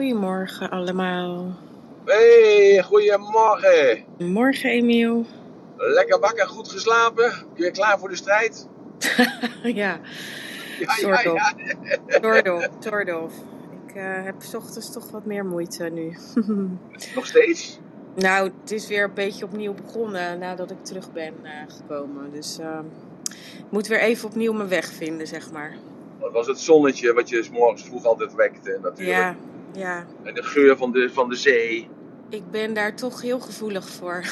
Goedemorgen allemaal. Hey, goedemorgen. Morgen, Emiel. Lekker wakker, goed geslapen. Weer klaar voor de strijd? ja, Ja, soort ja, of. ja. Soort of, soort of. Ik eh, heb 's ochtends toch wat meer moeite nu. Nog steeds? nou, het is weer een beetje opnieuw begonnen nadat ik terug ben eh, gekomen. Dus eh, ik moet weer even opnieuw mijn weg vinden, zeg maar. Dat was het zonnetje wat je 's morgens vroeg altijd wekte natuurlijk. Ja, ja. En de geur van de, van de zee. Ik ben daar toch heel gevoelig voor.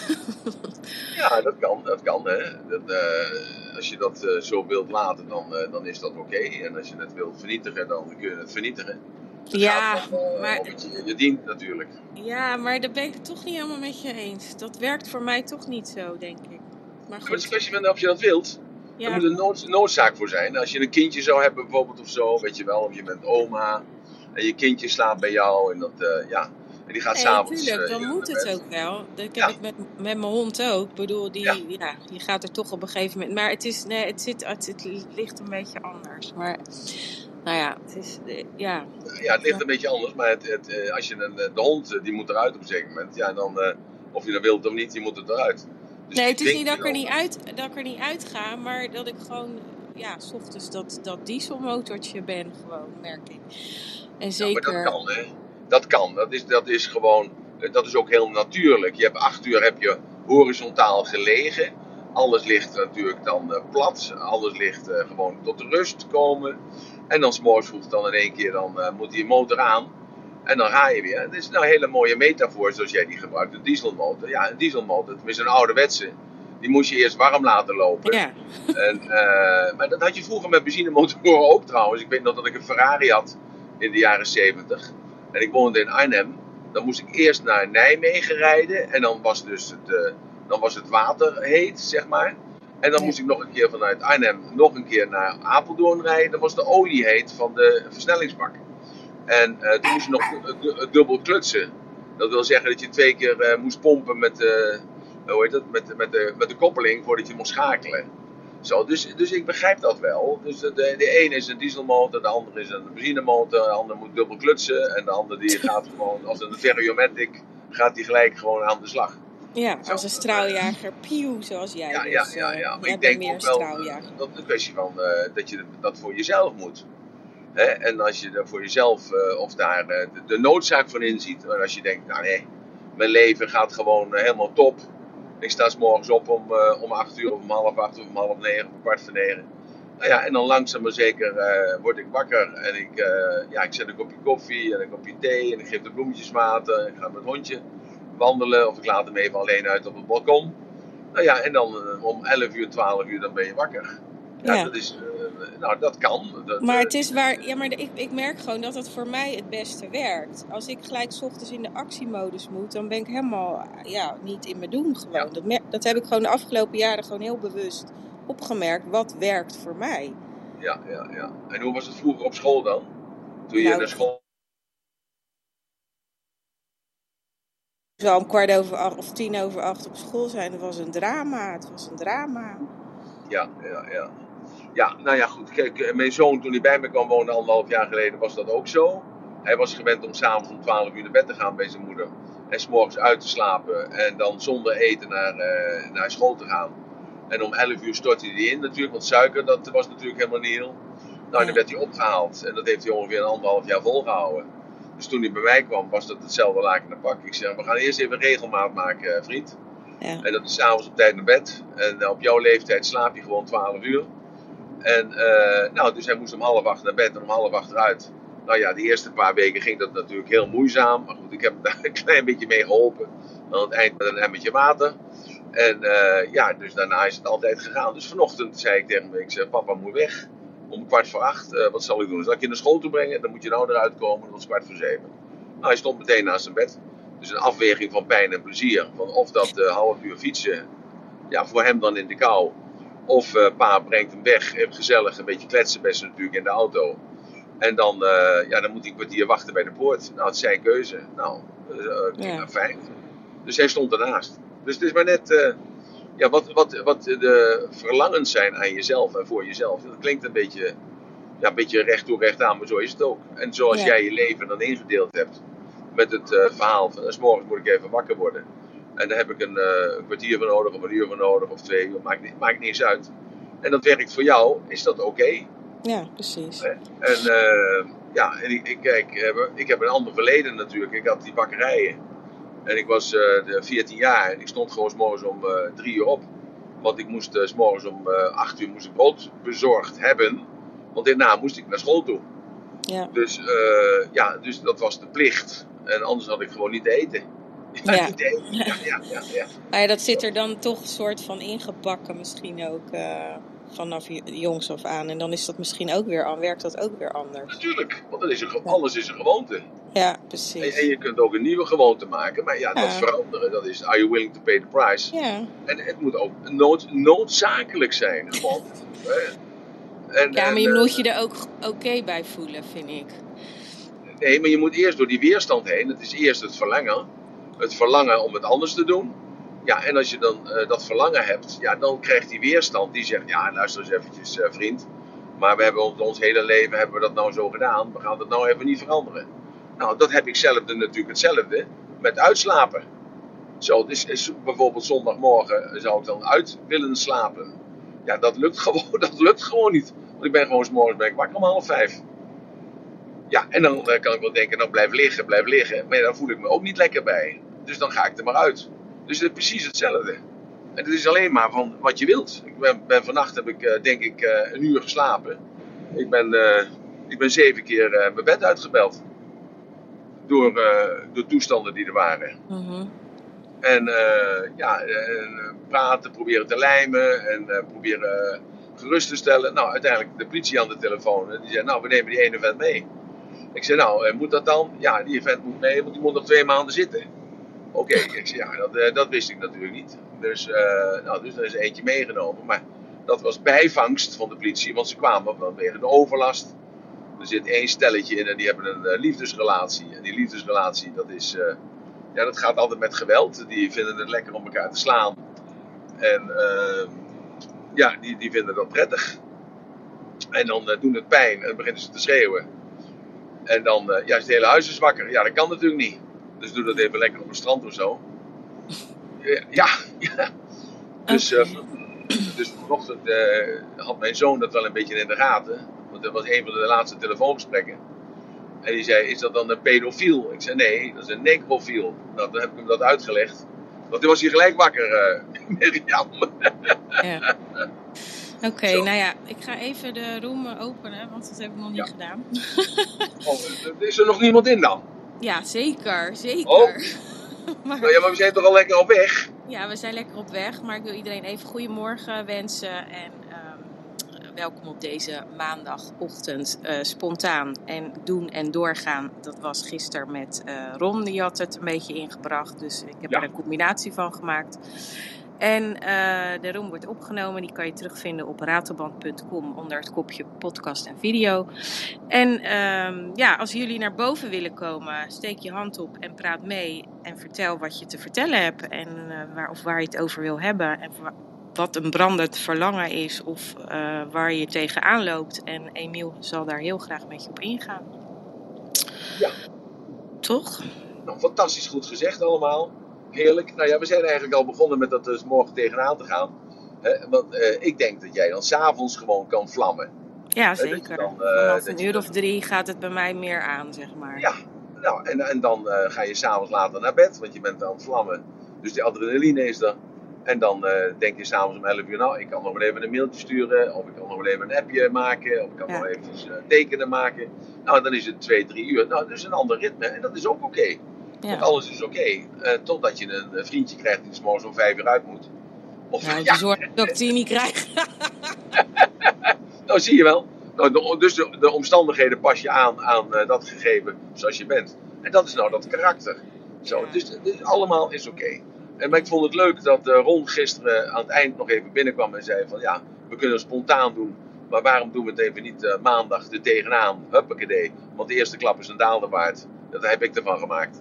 Ja, dat kan, dat kan hè. Dat, eh, als je dat eh, zo wilt laten, dan, eh, dan is dat oké. En als je het wilt vernietigen, dan kun je het vernietieten. Het Ja, om, maar- je, je dient natuurlijk. ja, maar daar ben ik het toch niet helemaal met je eens. Dat werkt voor mij toch niet zo, denk ik. Maar Maar het is goed. een kwestie van of je dat wilt. Er moet een nood- noodzaak voor zijn. Als je een kindje zou hebben bijvoorbeeld of zo, weet je wel, of je bent oma en je kindje slaapt bij jou en dat, eh, ja, en die gaat Nee, s'avonds. natuurlijk, eh, dan moet het bed. ook wel. Dat heb Ja. ik met, met mijn hond ook. Ik bedoel, die, Ja. ja. die gaat er toch op een gegeven moment. Maar het, is, nee, het, zit, het, het ligt een beetje anders. Maar nou ja, het is, eh, ja. Ja, het ligt een beetje anders, maar het, het, als je een, de hond, die moet eruit op een zeker moment. Ja, dan, of je dat wilt of niet, die moet het eruit. Dus Nee, het is niet dat ik, er niet uit, dat ik er niet uit ga, maar dat ik gewoon, ja, s ochtends dat, dat dieselmotortje ben, gewoon, merk ik. En Ja, maar zeker. dat kan, hè. Dat kan. Dat is, dat is gewoon, eh, dat is ook heel natuurlijk. Je hebt acht uur heb je horizontaal gelegen. Alles ligt natuurlijk dan eh, plat. Alles ligt eh, gewoon tot de rust komen. En dan s'morgens vroeg dan in één keer, dan eh, moet die motor aan. En dan ga je weer. Het is nou een hele mooie metafoor zoals jij die gebruikt. Een dieselmotor. Ja, een dieselmotor. Tenminste een ouderwetse. Die moest je eerst warm laten lopen. Ja, En, eh, maar dat had je vroeger met benzinemotoren ook trouwens. Ik weet nog dat ik een Ferrari had in de jaren 70. En ik woonde in Arnhem. Dan moest ik eerst naar Nijmegen rijden. En dan was, dus het, eh, dan was het water heet, zeg maar. En dan moest ik nog een keer vanuit Arnhem nog een keer naar Apeldoorn rijden. Dan was de olie heet van de versnellingsbak. En eh, toen moest je nog du- du- dubbel klutsen. Dat wil zeggen dat je twee keer eh, moest pompen met, hoe heet dat? Met, met, de, met de koppeling voordat je moest schakelen. Zo, dus, dus ik begrijp dat wel. Dus de, de ene is een dieselmotor, de andere is een benzinemotor, de andere moet dubbel klutsen en de andere die gaat gewoon als een Ferromatic gaat die gelijk gewoon aan de slag. ja, als een straaljager, pieuw, zoals jij. Ja, dus, ja, eh, ja. Maar ik denk meer ook wel straaljager. dat het een kwestie van eh, dat je dat voor jezelf moet. Hè? En als je er voor jezelf eh, of daar eh, de, de noodzaak van inziet, en als je denkt, nou nee, mijn leven gaat gewoon eh, helemaal top. Ik sta 's morgens op om, eh, om 8 uur of om half acht of om half negen of om kwart voor negen. Nou ja, en dan langzaam maar zeker eh, word ik wakker en ik, eh, ja, ik zet een kopje koffie en een kopje thee en ik geef de bloemetjes water. Ik ga met het hondje wandelen of ik laat hem even alleen uit op het balkon. Nou ja, en dan om 11 uur, 12 uur, dan ben je wakker. Ja, Ja. dat is, nou dat kan. Dat, Maar eh, het is waar, ja, maar ik, ik merk gewoon dat het voor mij het beste werkt. Als ik gelijk 's ochtends in de actiemodus moet, dan ben ik helemaal ja, niet in mijn doen gewoon. Ja. Dat, mer- dat heb ik gewoon de afgelopen jaren gewoon heel bewust opgemerkt. Wat werkt voor mij? ja, ja, ja. En hoe was het vroeger op school dan? Toen je Nou, naar school... Zo om kwart over acht of tien over acht op school zijn, dat was een drama. Het was een drama. Ja, ja, ja. Ja, nou ja, goed. Kijk, eh, mijn zoon toen hij bij me kwam wonen anderhalf jaar geleden was dat ook zo. Hij was gewend om s'avonds om 12 uur naar bed te gaan bij zijn moeder. En s'morgens uit te slapen en dan zonder eten naar, eh, naar school te gaan. En om 11 uur stortte hij in natuurlijk, want suiker dat was natuurlijk helemaal niet heel. Nou, en dan werd hij opgehaald en dat heeft hij ongeveer een anderhalf jaar volgehouden. Dus toen hij bij mij kwam was dat hetzelfde laken en pak. Ik zeg, we gaan eerst even regelmaat maken, eh, vriend. Ja. En dat is s'avonds op tijd naar bed. En op jouw leeftijd slaap je gewoon 12 uur. En eh, nou, dus hij moest om half acht naar bed en om half acht eruit. Nou ja, de eerste paar weken ging dat natuurlijk heel moeizaam. Maar goed, ik heb hem daar een klein beetje mee geholpen. Aan het eind met een emmertje water. En eh, ja, dus daarna is het altijd gegaan. Dus vanochtend zei ik tegen hem, ik zeg, papa moet weg. Om kwart voor acht, eh, wat zal ik doen? Zal ik je naar school toe brengen? Dan moet je nou eruit komen, dat kwart voor zeven. Nou, hij stond meteen naast zijn bed. Dus een afweging van pijn en plezier. Van of dat half uur fietsen, ja, voor hem dan in de kou. Of eh, pa brengt hem weg, gezellig, een beetje kletsen best natuurlijk in de auto. En dan, eh, ja, dan moet hij een kwartier wachten bij de poort. Nou, het is zijn keuze. Nou, eh, Ja. ja. fijn. Dus hij stond ernaast. Dus het is maar net ja, wat, wat, wat de verlangens zijn aan jezelf en voor jezelf. Dat klinkt een beetje, ja, een beetje recht toe recht aan, maar zo is het ook. En zoals Ja. jij je leven dan ingedeeld hebt, met het verhaal van, 's morgens moet ik even wakker worden. En daar heb ik een, eh, een kwartier voor nodig, of een uur voor nodig, of twee uur, maakt, niet- maakt niet eens uit. En dat werkt voor jou, is dat oké? Ja, precies. En eh, ja, en ik, ik, kijk, eh, ik heb een ander verleden natuurlijk. Ik had die bakkerijen. En ik was eh, de 14 jaar en ik stond gewoon 's morgens om eh, drie uur op. Want ik moest eh, 's morgens om eh 8 uur moest ik brood bezorgd hebben. Want daarna moest ik naar school toe. Ja. Dus, eh, ja, dus dat was de plicht. En anders had ik gewoon niet te eten. Ja, Ja. Ja, ja, ja, ja. Maar ja, dat zit er dan toch een soort van ingebakken misschien ook eh, vanaf jongs af aan. En dan is dat misschien ook weer aan, werkt dat ook weer anders. Natuurlijk, want dat is alles is een gewoonte. Ja, precies. en je kunt ook een nieuwe gewoonte maken. Maar ja, dat veranderen, dat is, are you willing to pay the price? Ja, En het moet ook nood, noodzakelijk zijn. Gewoon. En, ja maar je eh, moet je er ook oké bij voelen, vind ik. Nee, maar je moet eerst door die weerstand heen. Het is eerst het verlangen. Het verlangen om het anders te doen. Ja, en als je dan eh, dat verlangen hebt, ja, dan krijgt die weerstand. Die zegt, ja, luister eens eventjes, eh, vriend. Maar we hebben ons, hele leven hebben we dat nou zo gedaan. We gaan dat nou even niet veranderen. Nou, dat heb ik zelf natuurlijk hetzelfde met uitslapen. Zo, dus is bijvoorbeeld zondagmorgen zou ik dan uit willen slapen. Ja, dat lukt gewoon, dat lukt gewoon niet. Want ik ben gewoon 's morgens wakker om half vijf. Ja, en dan eh, kan ik wel denken, nou blijf liggen, blijf liggen. Maar ja, dan voel ik me ook niet lekker bij. Dus dan ga ik er maar uit. Dus het is precies hetzelfde. En het is alleen maar van wat je wilt. Ik ben, ben vannacht heb ik eh, denk ik eh, een uur geslapen. Ik ben, eh, ik ben zeven keer mijn bed uitgebeld. Door, door toestanden die er waren. Mhm. En ja, en, praten, proberen te lijmen en proberen gerust te stellen. Nou, uiteindelijk de politie aan de telefoon. En die zei, nou, we nemen die ene vent mee. Ik zei, nou, moet dat dan? Ja, die vent moet mee, want die moet nog twee maanden zitten. Oké, ik zei, ja, dat, eh, dat wist ik natuurlijk niet. Dus, eh, nou, dus er is eentje meegenomen. Maar dat was bijvangst van de politie, want ze kwamen vanwege de overlast. Er zit één stelletje in en die hebben een eh, liefdesrelatie. En die liefdesrelatie, dat is... ja, dat gaat altijd met geweld. Die vinden het lekker om elkaar te slaan. En ehm, ja, die, die vinden dat prettig. En dan doen het pijn en beginnen ze te schreeuwen. En dan, is het hele huis is wakker. Ja, dat kan natuurlijk niet. Dus doe dat even lekker op een strand of zo. Ja. Dus, eh, dus vanochtend eh, had mijn zoon dat wel een beetje in de gaten. Want dat was een van de laatste telefoongesprekken. En die zei, is dat dan een pedofiel? Ik zei, nee, dat is een necrofiel. Nou, dan heb ik hem dat uitgelegd. Want toen was hij gelijk wakker, eh Mirjam. Ja. Oké, nou ja, ik ga even de room openen, want dat heb ik nog niet Ja. gedaan. Oh, is er nog niemand in dan? Ja, zeker, zeker. Oh. maar, Nou ja, maar we zijn toch al lekker op weg? ja, we zijn lekker op weg, maar ik wil iedereen even goedemorgen wensen en ehm, welkom op deze maandagochtend. eh, spontaan en doen en doorgaan. Dat was gisteren met eh, Ron, die had het een beetje ingebracht, dus ik heb Ja. er een combinatie van gemaakt. En eh, de room wordt opgenomen. Die kan je terugvinden op ratelband.com onder het kopje podcast en video. En ehm, ja, als jullie naar boven willen komen, steek je hand op en praat mee. En vertel wat je te vertellen hebt. En eh, waar, of waar je het over wil hebben. En wa- wat een brandend verlangen is. Of eh, waar je tegenaan loopt. En Emiel zal daar heel graag met je op ingaan. Ja. Toch? Nou, fantastisch goed gezegd allemaal. Heerlijk. Nou ja, we zijn eigenlijk al begonnen met dat dus morgen tegenaan te gaan. Want eh, ik denk dat jij dan s'avonds gewoon kan vlammen. Ja, zeker. dan, eh, Vanaf een uur of drie gaat het bij mij meer aan, zeg maar. Ja, nou, en, en dan eh, ga je s'avonds later naar bed, want je bent aan het vlammen. Dus die adrenaline is er. En dan denk je s'avonds om 11 uur, nou, ik kan nog wel even een mailtje sturen, of ik kan nog wel even een appje maken, of ik kan Ja. nog even tekenen maken. Nou, dan is het 2, 3 uur. Nou, dat is een ander ritme en dat is ook oké. Ja. alles is oké, eh, totdat je een, vriendje krijgt die 's morgens om 5 uur uit moet. Of, Nou, ja, je zorgt dat ik die niet krijg. nou zie je wel. Nou, de- dus de, de omstandigheden pas je aan aan eh, dat gegeven zoals je bent. En dat is nou dat karakter. Zo, Ja. dus, dus allemaal is oké. En maar ik vond het leuk dat eh, Ron gisteren aan het eind nog even binnenkwam en zei van ja, we kunnen het spontaan doen. Maar waarom doen we het even niet eh, maandag er tegenaan? Huppakee. Want de eerste klap is een daalder waard. Dat heb ik ervan gemaakt.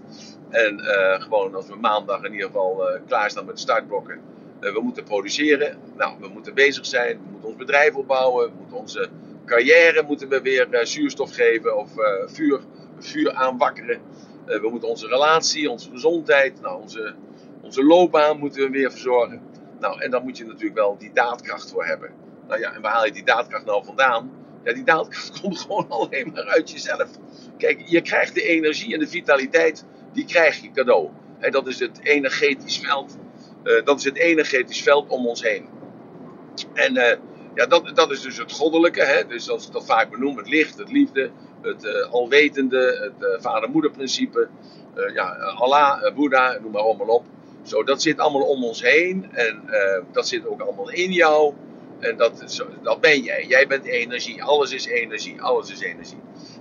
En eh, gewoon als we maandag in ieder geval eh, klaar staan met de startblokken. Eh, we moeten produceren. Nou, we moeten bezig zijn. We moeten ons bedrijf opbouwen. We moeten onze carrière moeten we weer eh, zuurstof geven of eh, vuur, vuur aanwakkeren. Eh, we moeten onze relatie, onze gezondheid, nou, onze, onze loopbaan moeten we weer verzorgen. Nou, en dan moet je natuurlijk wel die daadkracht voor hebben. Nou ja, en waar haal je die daadkracht nou vandaan? Ja, die daadkracht komt gewoon alleen maar uit jezelf. Kijk, je krijgt de energie en de vitaliteit, die krijg je cadeau. En dat is het energetisch veld. Uh, dat is het energetisch veld om ons heen. En uh, ja, dat, dat is dus het goddelijke. Hè? Dus als ik dat vaak benoem, het licht, het liefde, het uh, alwetende, het vader-moeder-principe. ja, Allah, Boeddha, noem maar allemaal op. Zo, dat zit allemaal om ons heen. En dat zit ook allemaal in jou. En dat, dat ben jij. Jij bent energie. Alles is energie. Alles is energie.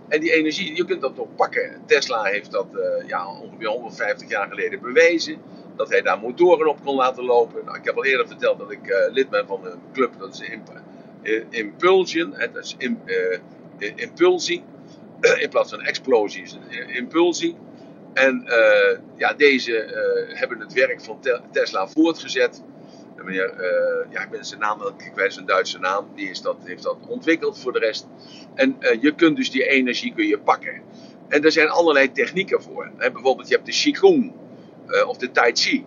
En die energie, je kunt dat ook pakken. Tesla heeft dat uh, ja, ongeveer 150 jaar geleden bewezen. Dat hij daar motoren op kon laten lopen. Nou, ik heb al eerder verteld dat ik uh, lid ben van een club, dat is Imp eh, Impulsion. Dat is impulsie. In plaats van explosie is het impulsie. En ja, deze hebben het werk van Tesla voortgezet meneer, uh, ja, ik ben zijn naam, ik weet zijn Duitse naam, die is dat, heeft dat ontwikkeld voor de rest. En uh, je kunt dus die energie kun je pakken. En er zijn allerlei technieken voor. Hè, bijvoorbeeld, je hebt de Qigong uh, of de Tai Chi.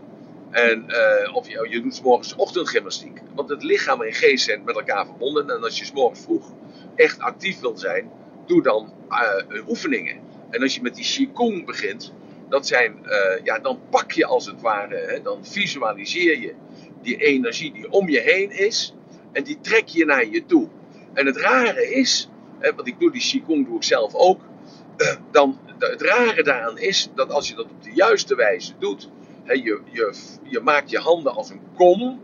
En, of je, je doet morgens ochtendgymnastiek. Want het lichaam en geest zijn met elkaar verbonden. En als je s morgens vroeg echt actief wilt zijn, doe dan oefeningen. En als je met die Qigong begint, dat zijn, ja, dan pak je als het ware, dan visualiseer je die energie die om je heen is. En die trek je naar je toe. En het rare is, hè, want ik doe die Qigong doe ik zelf ook. Eh, dan, het rare daaraan is dat als je dat op de juiste wijze doet. Hè, je, je, je maakt je handen als een kom.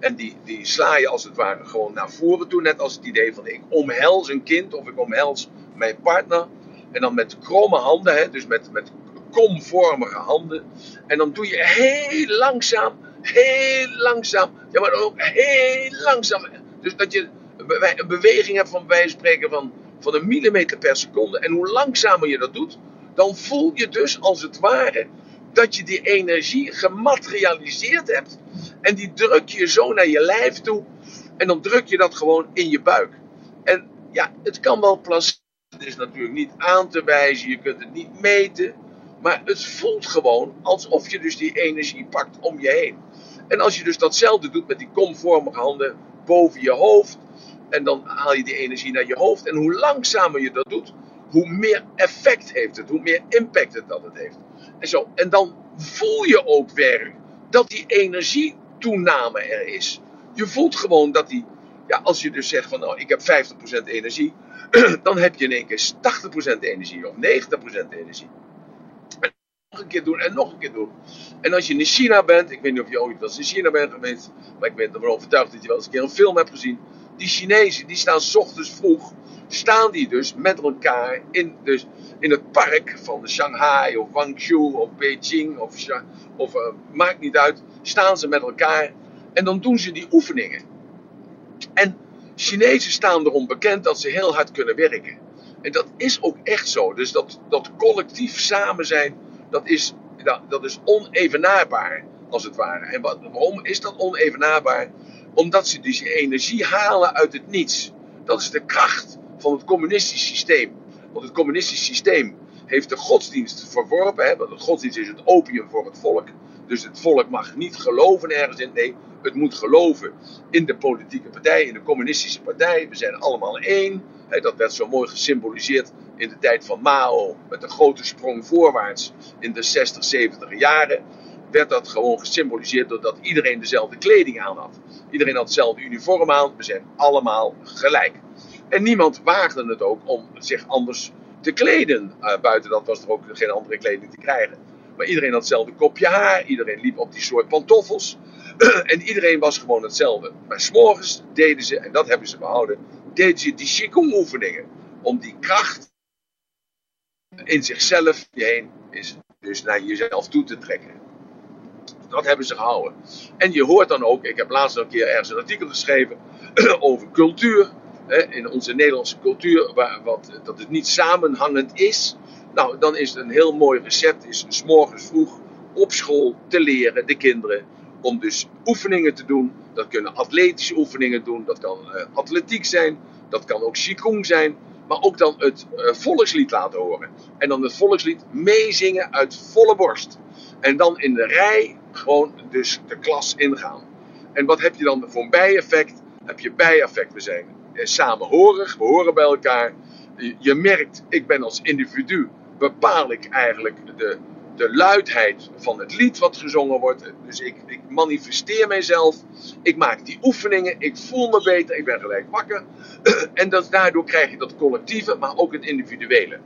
En die, die sla je als het ware gewoon naar voren toe. Net als het idee van ik omhels een kind of ik omhels mijn partner. En dan met kromme handen, hè, dus met, met komvormige handen. En dan doe je heel langzaam heel langzaam. Ja, maar ook heel langzaam. Dus dat je een beweging hebt van bij spreken van, van een millimeter per seconde. En hoe langzamer je dat doet, dan voel je dus als het ware dat je die energie gematerialiseerd hebt. En die druk je zo naar je lijf toe. En dan druk je dat gewoon in je buik. En ja, het kan wel placeren. Het is natuurlijk niet aan te wijzen. Je kunt het niet meten. Maar het voelt gewoon alsof je dus die energie pakt om je heen. En als je dus datzelfde doet met die komvormige handen boven je hoofd. En dan haal je die energie naar je hoofd. En hoe langzamer je dat doet, hoe meer effect heeft het. Hoe meer impact het dat het heeft. En, zo. en dan voel je ook werk dat die energietoename er is. Je voelt gewoon dat die, ja, als je dus zegt van nou ik heb 50% energie, dan heb je in één keer 80% energie of 90% energie een keer doen en nog een keer doen. En als je in China bent, ik weet niet of je ooit wel eens in China bent geweest, maar ik ben ervan overtuigd dat je wel eens een keer een film hebt gezien. Die Chinezen, die staan s ochtends vroeg, staan die dus met elkaar in, dus in het park van Shanghai of Guangzhou of Beijing of, of uh, maakt niet uit, staan ze met elkaar en dan doen ze die oefeningen. En Chinezen staan erom bekend dat ze heel hard kunnen werken. En dat is ook echt zo. Dus dat, dat collectief samen zijn dat is, dat, dat is onevenaarbaar, als het ware. En waarom is dat onevenaarbaar? Omdat ze die energie halen uit het niets. Dat is de kracht van het communistisch systeem. Want het communistisch systeem heeft de godsdienst verworpen. Hè? Want de godsdienst is het opium voor het volk. Dus het volk mag niet geloven ergens in. Nee, het moet geloven in de politieke partij, in de communistische partij. We zijn allemaal één. Dat werd zo mooi gesymboliseerd in de tijd van Mao. Met een grote sprong voorwaarts in de 60, 70 jaren. Werd dat gewoon gesymboliseerd doordat iedereen dezelfde kleding aan had. Iedereen had hetzelfde uniform aan. We zijn allemaal gelijk. En niemand waagde het ook om zich anders te kleden. Uh, buiten dat was er ook geen andere kleding te krijgen. Maar iedereen had hetzelfde kopje haar. Iedereen liep op die soort pantoffels. en iedereen was gewoon hetzelfde. Maar s'morgens deden ze, en dat hebben ze behouden, deden ze die Qigong oefeningen. Om die kracht in zichzelf heen is dus naar jezelf toe te trekken. Dat hebben ze gehouden. En je hoort dan ook, ik heb laatst een keer ergens een artikel geschreven over cultuur. in onze Nederlandse cultuur, waar, wat, dat het niet samenhangend is. Nou, dan is het een heel mooi recept, is s morgens vroeg op school te leren, de kinderen, om dus oefeningen te doen. Dat kunnen atletische oefeningen doen, dat kan uh, atletiek zijn, dat kan ook qigong zijn. maar ook dan het uh, volkslied laten horen. En dan het volkslied meezingen uit volle borst. En dan in de rij gewoon dus de klas ingaan. En wat heb je dan voor een bijeffect? Heb je bijeffect. We zijn samenhorig, we horen bij elkaar. Je merkt, ik ben als individu, bepaal ik eigenlijk de, de luidheid van het lied wat gezongen wordt. Dus ik, ik manifesteer mijzelf. Ik maak die oefeningen. Ik voel me beter. Ik ben gelijk wakker. En daardoor krijg je dat collectieve, maar ook het individuele.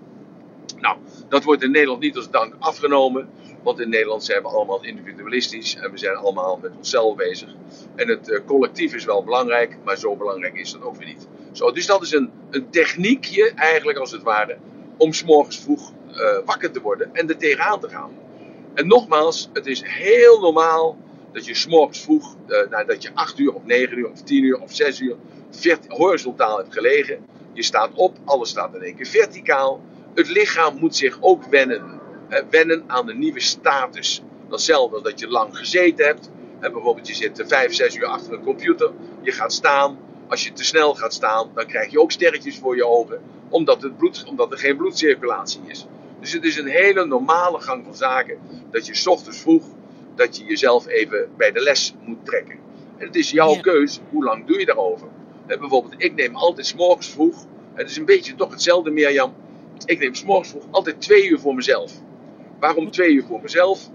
Nou, dat wordt in Nederland niet als dank afgenomen. Want in Nederland zijn we allemaal individualistisch en we zijn allemaal met onszelf bezig. En het uh, collectief is wel belangrijk, maar zo belangrijk is dat ook weer niet. Zo, dus dat is een, een techniekje, eigenlijk als het ware, om s'morgens vroeg uh, wakker te worden en er tegenaan te gaan. En nogmaals, het is heel normaal dat je s'morgens vroeg, uh, nou, dat je 8 uur of 9 uur of 10 uur of 6 uur horizontaal hebt gelegen. Je staat op, alles staat in één keer verticaal. Het lichaam moet zich ook wennen. Wennen aan de nieuwe status. Datzelfde dat je lang gezeten hebt. Hè, bijvoorbeeld je zit 5, 6 uur achter een computer. Je gaat staan. Als je te snel gaat staan, dan krijg je ook sterretjes voor je ogen. Omdat, het bloed, omdat er geen bloedcirculatie is. Dus het is een hele normale gang van zaken. Dat je s ochtends vroeg, dat je jezelf even bij de les moet trekken. En het is jouw ja. keus, hoe lang doe je daarover? En bijvoorbeeld, ik neem altijd s morgens vroeg. Het is een beetje toch hetzelfde, Mirjam. Ik neem s morgens vroeg altijd twee uur voor mezelf. Waarom twee uur voor mezelf?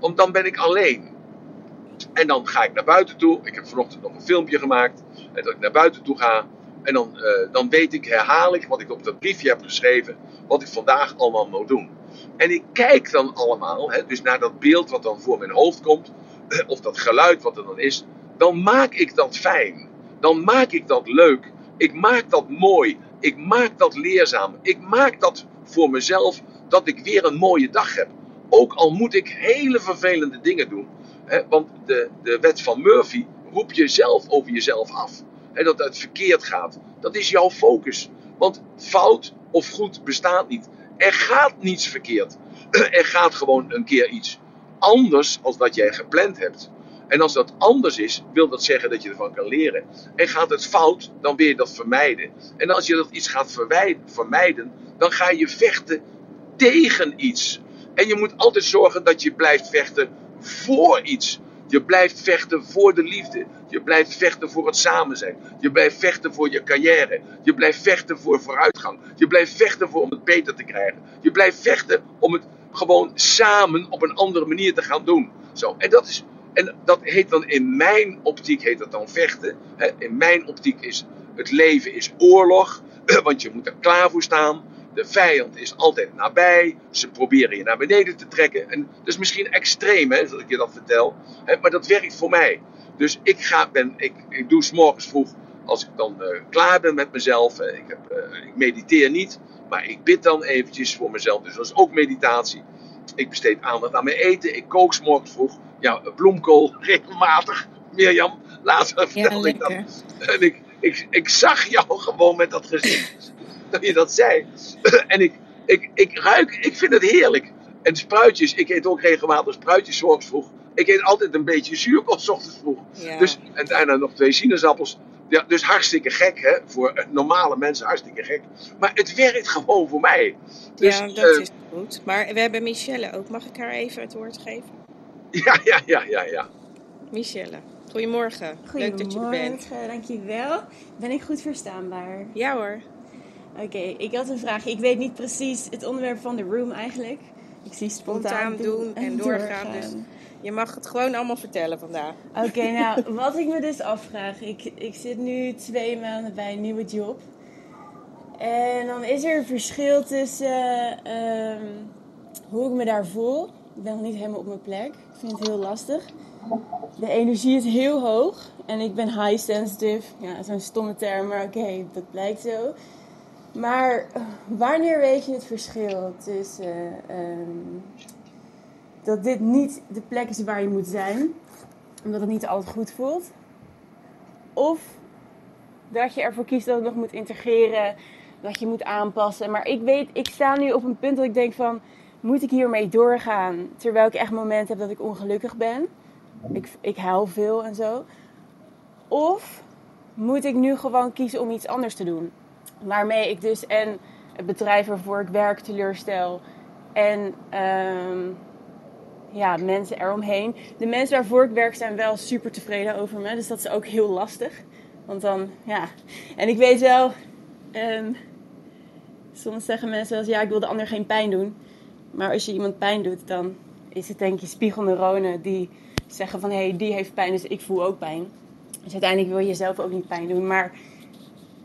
Want dan ben ik alleen. En dan ga ik naar buiten toe. Ik heb vanochtend nog een filmpje gemaakt. En dat ik naar buiten toe ga. En dan, uh, dan weet ik, herhaal ik wat ik op dat briefje heb geschreven. Wat ik vandaag allemaal moet doen. En ik kijk dan allemaal, hè, dus naar dat beeld wat dan voor mijn hoofd komt. Of dat geluid wat er dan is. Dan maak ik dat fijn. Dan maak ik dat leuk. Ik maak dat mooi. Ik maak dat leerzaam. Ik maak dat voor mezelf dat ik weer een mooie dag heb. Ook al moet ik hele vervelende dingen doen. Hè, want de, de wet van Murphy roep jezelf over jezelf af. En dat het verkeerd gaat. Dat is jouw focus. Want fout of goed bestaat niet. Er gaat niets verkeerd. Er gaat gewoon een keer iets anders als dat jij gepland hebt. En als dat anders is, wil dat zeggen dat je ervan kan leren. En gaat het fout, dan wil je dat vermijden. En als je dat iets gaat vermijden, dan ga je vechten tegen iets. En je moet altijd zorgen dat je blijft vechten voor iets. Je blijft vechten voor de liefde. Je blijft vechten voor het samen zijn. Je blijft vechten voor je carrière. Je blijft vechten voor vooruitgang. Je blijft vechten voor om het beter te krijgen. Je blijft vechten om het gewoon samen op een andere manier te gaan doen. Zo, en dat is en dat heet dan in mijn optiek heet dat dan vechten. In mijn optiek is het leven is oorlog, want je moet er klaar voor staan. De vijand is altijd nabij. Ze proberen je naar beneden te trekken. En dat is misschien extreem, hè, dat ik je dat vertel. Maar dat werkt voor mij. Dus ik, ga, ben, ik, ik doe s'morgens vroeg, als ik dan uh, klaar ben met mezelf. Ik, heb, uh, ik mediteer niet, maar ik bid dan eventjes voor mezelf. Dus dat is ook meditatie. Ik besteed aandacht aan mijn eten. Ik kook s'morgens vroeg ja, bloemkool regelmatig. Mirjam, laatst vertelde ja, ik dat. En ik, ik, ik zag jou gewoon met dat gezicht. dat je dat zei. en ik, ik, ik ruik, ik vind het heerlijk. En spruitjes, ik eet ook regelmatig spruitjes s vroeg. Ik eet altijd een beetje zuurkool s ochtends vroeg. Ja. Dus, en daarna nog twee sinaasappels. Ja, dus hartstikke gek, hè? Voor normale mensen hartstikke gek. Maar het werkt gewoon voor mij. Dus, ja, dat uh, is goed. Maar we hebben Michelle ook. Mag ik haar even het woord geven? Ja, ja, ja, ja, ja. Michelle, goedemorgen. Leuk dat je er bent. dankjewel. Ben ik goed verstaanbaar? Ja hoor. Oké, ik had een vraag. Ik weet niet precies het onderwerp van de room eigenlijk. Ik zie spontaan, spontaan doen en doorgaan. Dus je mag het gewoon allemaal vertellen vandaag. Oké, okay, nou, wat ik me dus afvraag. Ik, ik zit nu twee maanden bij een nieuwe job. En dan is er een verschil tussen uh, hoe ik me daar voel ik ben nog niet helemaal op mijn plek. Ik vind het heel lastig. De energie is heel hoog. En ik ben high sensitive. Ja, zo'n stomme term, maar oké, dat blijkt zo. Maar wanneer weet je het verschil tussen um, dat dit niet de plek is waar je moet zijn, omdat het niet altijd goed voelt, of dat je ervoor kiest dat het nog moet integreren, dat je moet aanpassen. Maar ik weet, ik sta nu op een punt dat ik denk van moet ik hiermee doorgaan terwijl ik echt momenten heb dat ik ongelukkig ben? Ik, ik huil veel en zo. Of moet ik nu gewoon kiezen om iets anders te doen? Waarmee ik dus en het bedrijf waarvoor ik werk teleurstel. En ehm, ja, mensen eromheen. De mensen waarvoor ik werk zijn wel super tevreden over me. Dus dat is ook heel lastig. Want dan, ja. En ik weet wel. Um, soms zeggen mensen wel ja, ik wil de ander geen pijn doen. Maar als je iemand pijn doet, dan is het denk je spiegelneuronen die zeggen van... hé, hey, die heeft pijn, dus ik voel ook pijn. Dus uiteindelijk wil je jezelf ook niet pijn doen. Maar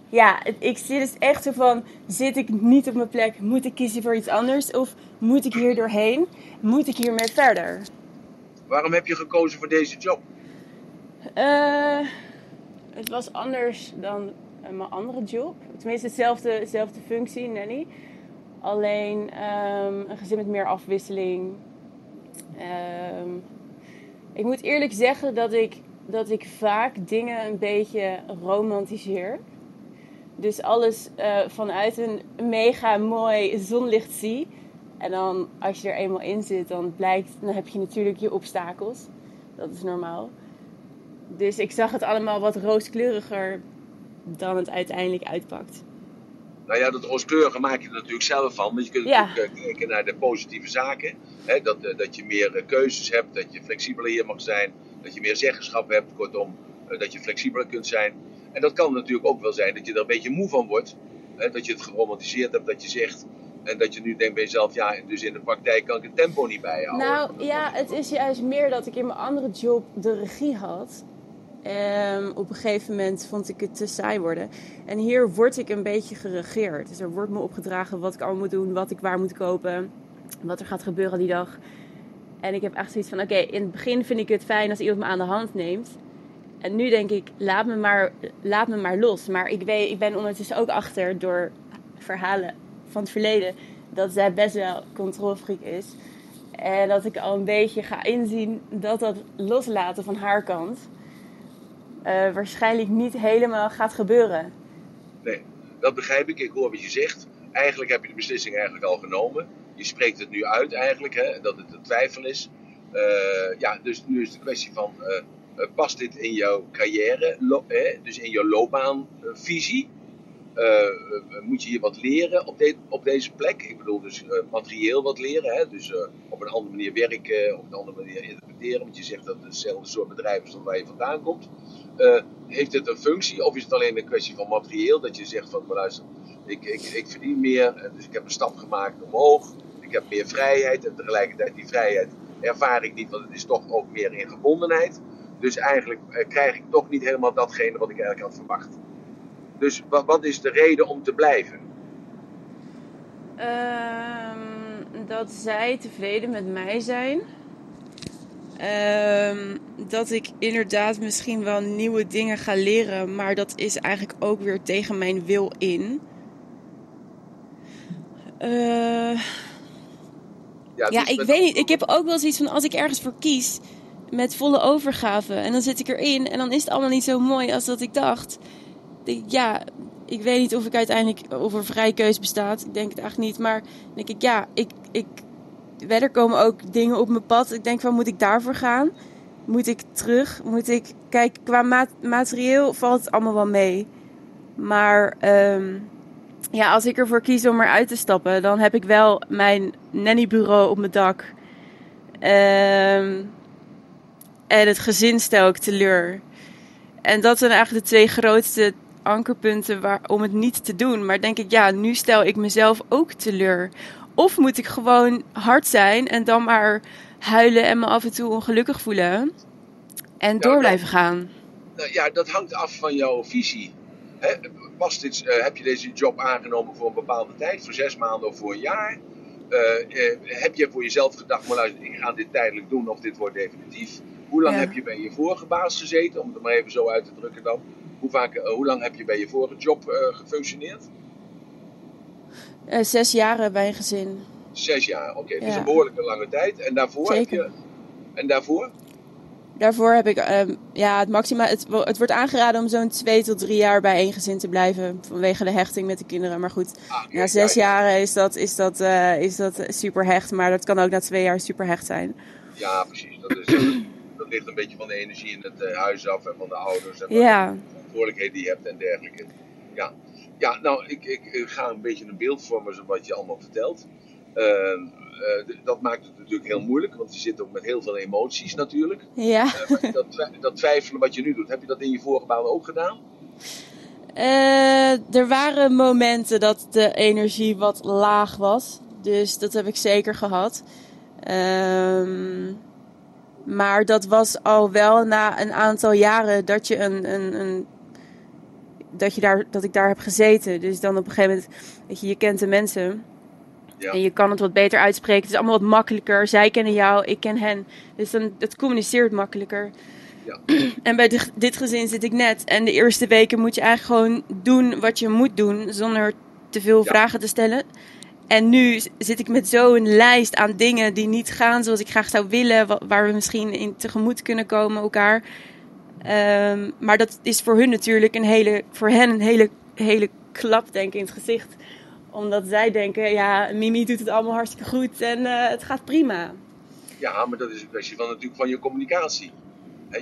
ja, ik zit dus echt zo van: zit ik niet op mijn plek? Moet ik kiezen voor iets anders? Of moet ik hier doorheen? Moet ik hiermee verder? Waarom heb je gekozen voor deze job? Uh, het was anders dan mijn andere job. Tenminste, dezelfde, dezelfde functie, nanny. Alleen um, een gezin met meer afwisseling. Um, ik moet eerlijk zeggen dat ik, dat ik vaak dingen een beetje romantiseer. Dus alles uh, vanuit een mega mooi zonlicht zie. En dan als je er eenmaal in zit, dan blijkt, dan heb je natuurlijk je obstakels. Dat is normaal. Dus ik zag het allemaal wat rooskleuriger dan het uiteindelijk uitpakt. Nou ja, dat rooskleurige maak je er natuurlijk zelf van. Maar je kunt ja. natuurlijk eh, kijken naar de positieve zaken. Hè? Dat, eh, dat je meer keuzes hebt, dat je flexibeler hier mag zijn. Dat je meer zeggenschap hebt, kortom, dat je flexibeler kunt zijn. En dat kan natuurlijk ook wel zijn dat je er een beetje moe van wordt. Hè, dat je het geromantiseerd hebt, dat je zegt. En dat je nu denkt bij jezelf, ja, dus in de praktijk kan ik het tempo niet bijhouden. Nou ja, het is juist meer dat ik in mijn andere job de regie had. Um, op een gegeven moment vond ik het te saai worden. En hier word ik een beetje geregeerd. Dus er wordt me opgedragen wat ik allemaal moet doen, wat ik waar moet kopen, wat er gaat gebeuren die dag. En ik heb echt zoiets van: oké, in het begin vind ik het fijn als iemand me aan de hand neemt. En nu denk ik, laat me maar, laat me maar los. Maar ik, weet, ik ben ondertussen ook achter door verhalen van het verleden dat zij best wel controlfreak is. En dat ik al een beetje ga inzien dat dat loslaten van haar kant uh, waarschijnlijk niet helemaal gaat gebeuren. Nee, dat begrijp ik. Ik hoor wat je zegt. Eigenlijk heb je de beslissing eigenlijk al genomen. Je spreekt het nu uit eigenlijk, hè, dat het een twijfel is. Uh, ja, dus nu is de kwestie van... Eh, past dit in jouw carrière, dus in jouw loopbaanvisie? Uh, moet je hier wat leren op, op, deze plek? Ik bedoel dus materieel wat leren, hè? dus op een andere manier werken, op een andere manier interpreteren. Want je zegt dat het hetzelfde soort bedrijf is dan waar je vandaan komt. heeft het een functie of is het alleen een kwestie van materieel? Dat je zegt van, maar luister, ik, ik, ik verdien meer, dus ik heb een stap gemaakt omhoog. Ik heb meer vrijheid en tegelijkertijd die vrijheid ervaar ik niet, want het is toch ook meer in gebondenheid. Dus eigenlijk eh, krijg ik toch niet helemaal datgene wat ik eigenlijk had verwacht. Dus wat, wat is de reden om te blijven? Um, dat zij tevreden met mij zijn. Um, dat ik inderdaad misschien wel nieuwe dingen ga leren, maar dat is eigenlijk ook weer tegen mijn wil in. Uh, ja, ja ik weet niet. Ik heb ook wel zoiets van als ik ergens voor kies, met volle overgave. En dan zit ik erin en dan is het allemaal niet zo mooi als dat ik dacht. ja, ik weet niet of ik uiteindelijk of er vrije keus bestaat. Ik denk het eigenlijk niet. Maar denk ik, ja, ik, ik, er komen ook dingen op mijn pad. Ik denk van, moet ik daarvoor gaan? Moet ik terug? Moet ik... Kijk, qua materieel valt het allemaal wel mee. Maar um, ja, als ik ervoor kies om eruit te stappen... dan heb ik wel mijn nannybureau op mijn dak. Um, en het gezin stel ik teleur. En dat zijn eigenlijk de twee grootste ankerpunten waar, om het niet te doen. Maar denk ik, ja, nu stel ik mezelf ook teleur. Of moet ik gewoon hard zijn en dan maar huilen en me af en toe ongelukkig voelen. En door blijven gaan. Nou, ja, dat hangt af van jouw visie. He, was dit, uh, heb je deze job aangenomen voor een bepaalde tijd, voor zes maanden of voor een jaar? Uh, uh, heb je voor jezelf gedacht, maar luister, ik ga dit tijdelijk doen of dit wordt definitief? Hoe lang heb je bij je vorige baas gezeten, om het maar even zo uit te drukken dan? Hoe, vaak, uh, hoe lang heb je bij je vorige job uh, gefunctioneerd? Uh, zes jaar bij een gezin. Zes jaar, oké. Okay. Ja. Dus een behoorlijke lange tijd. En daarvoor Zeker. heb je... En daarvoor? Daarvoor heb ik, um, ja, het maxima, het, het, wordt aangeraden om zo'n twee tot drie jaar bij één gezin te blijven. Vanwege de hechting met de kinderen. Maar goed, ah, okay, na zes ja, jaren is dat, is, dat, is dat super hecht. Maar dat kan ook na twee jaar super hecht zijn. Ja, precies. Dat is, dat ligt een beetje van de energie in het uh, huis af en van de ouders en van ja. de verantwoordelijkheden die je hebt en dergelijke. Ja. Ja, nou, ik, ik, ik ga een beetje een beeld vormen van wat je allemaal vertelt. Ehm, eh, dat maakt het natuurlijk heel moeilijk, want je zit ook met heel veel emoties natuurlijk. Ja. Uh, dat, dat, twijfelen wat je nu doet, heb je dat in je vorige baan ook gedaan? Er waren momenten dat de energie wat laag was. Dus dat heb ik zeker gehad. Ehm, maar dat was al wel na een aantal jaren dat je een, een, een dat, je daar, dat ik daar heb gezeten. Dus dan op een gegeven moment, weet je, je kent de mensen. Ja. En je kan het wat beter uitspreken. Het is allemaal wat makkelijker. Zij kennen jou, ik ken hen. Dus dan, het communiceert makkelijker. Ja. En bij dit, dit gezin zit ik net. En de eerste weken moet je eigenlijk gewoon doen wat je moet doen. Zonder te veel vragen te stellen. En nu zit ik met zo'n lijst aan dingen die niet gaan zoals ik graag zou willen. Waar we misschien in tegemoet kunnen komen elkaar. Um, maar dat is voor hun natuurlijk een hele, voor hen een hele, hele klap denk ik in het gezicht. Omdat zij denken, ja, Mimi doet het allemaal hartstikke goed en uh, het gaat prima. Ja, maar dat is een kwestie van natuurlijk van je communicatie.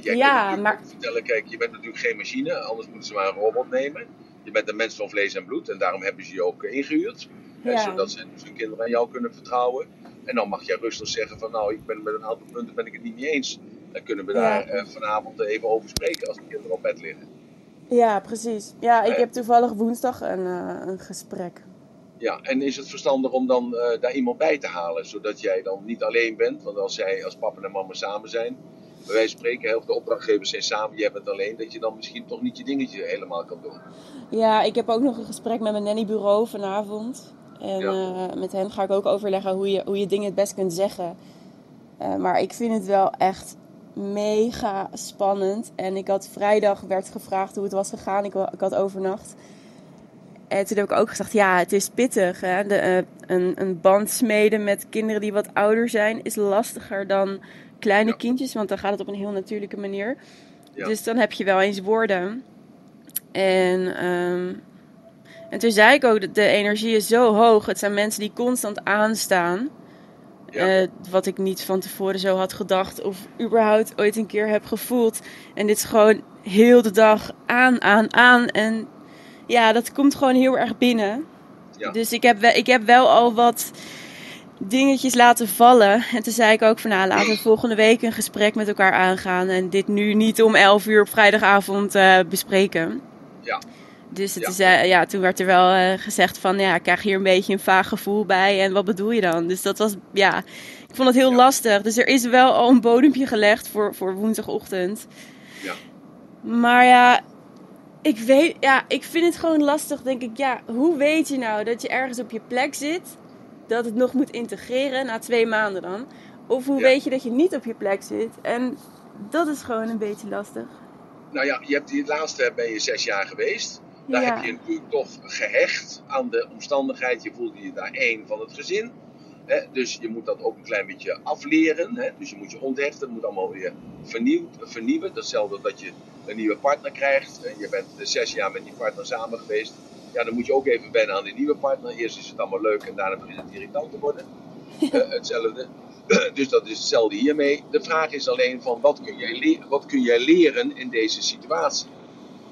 Jij ja, kunt maar... vertellen, kijk, je bent natuurlijk geen machine, anders moeten ze maar een robot nemen. Je bent een mens van vlees en bloed en daarom hebben ze je ook ingehuurd. Ja. zodat ze dus hun kinderen aan jou kunnen vertrouwen. En dan mag jij rustig zeggen van nou, ik ben met een aantal punten ben ik het niet mee eens. Dan kunnen we daar ja. vanavond even over spreken als de kinderen op bed liggen. Ja, precies. Ja, ik heb toevallig woensdag een, uh, een gesprek. Ja, en is het verstandig om dan uh, daar iemand bij te halen, zodat jij dan niet alleen bent? Want als zij als papa en mama samen zijn, van spreken, heel veel opdrachtgevers zijn samen, jij bent alleen, dat je dan misschien toch niet je dingetje helemaal kan doen. Ja, ik heb ook nog een gesprek met mijn nannybureau vanavond. En ja. uh, met hen ga ik ook overleggen hoe je, hoe je dingen het best kunt zeggen. Uh, maar ik vind het wel echt mega spannend. En ik had vrijdag werd gevraagd hoe het was gegaan. Ik, ik had overnacht. En toen heb ik ook gezegd, ja, het is pittig. Hè? De, uh, een, een band smeden met kinderen die wat ouder zijn is lastiger dan kleine ja. kindjes. Want dan gaat het op een heel natuurlijke manier. Ja. Dus dan heb je wel eens woorden. En, um, en toen zei ik ook, dat de energie is zo hoog. Het zijn mensen die constant aanstaan. Ja. Uh, wat ik niet van tevoren zo had gedacht of überhaupt ooit een keer heb gevoeld. En dit is gewoon heel de dag aan, aan, aan. En ja, dat komt gewoon heel erg binnen. Ja. Dus ik heb, wel, ik heb wel al wat dingetjes laten vallen. En toen zei ik ook van nou, laten we volgende week een gesprek met elkaar aangaan. En dit nu niet om 11 uur op vrijdagavond uh, bespreken. Ja. Dus het ja. Is, uh, ja, toen werd er wel uh, gezegd van, ja, ik krijg hier een beetje een vaag gevoel bij. En wat bedoel je dan? Dus dat was, ja, ik vond het heel ja. lastig. Dus er is wel al een bodempje gelegd voor, voor woensdagochtend. Ja. Maar ja, ik weet, ja, ik vind het gewoon lastig, denk ik. Ja, hoe weet je nou dat je ergens op je plek zit, dat het nog moet integreren na twee maanden dan? Of hoe ja. weet je dat je niet op je plek zit? En dat is gewoon een beetje lastig. Nou ja, je hebt die laatste ben je zes jaar geweest. Daar ja. heb je natuurlijk toch gehecht aan de omstandigheid. Je voelde je daar één van het gezin. Hè? Dus je moet dat ook een klein beetje afleren. Hè? Dus je moet je onthechten. Het moet allemaal weer vernieuwd, vernieuwen. Datzelfde dat je een nieuwe partner krijgt. En je bent zes jaar met die partner samen geweest. Ja, dan moet je ook even wennen aan die nieuwe partner. Eerst is het allemaal leuk en daarna begint het irritant te worden. uh, hetzelfde. dus dat is hetzelfde hiermee. De vraag is alleen van wat kun jij, wat kun jij leren in deze situatie?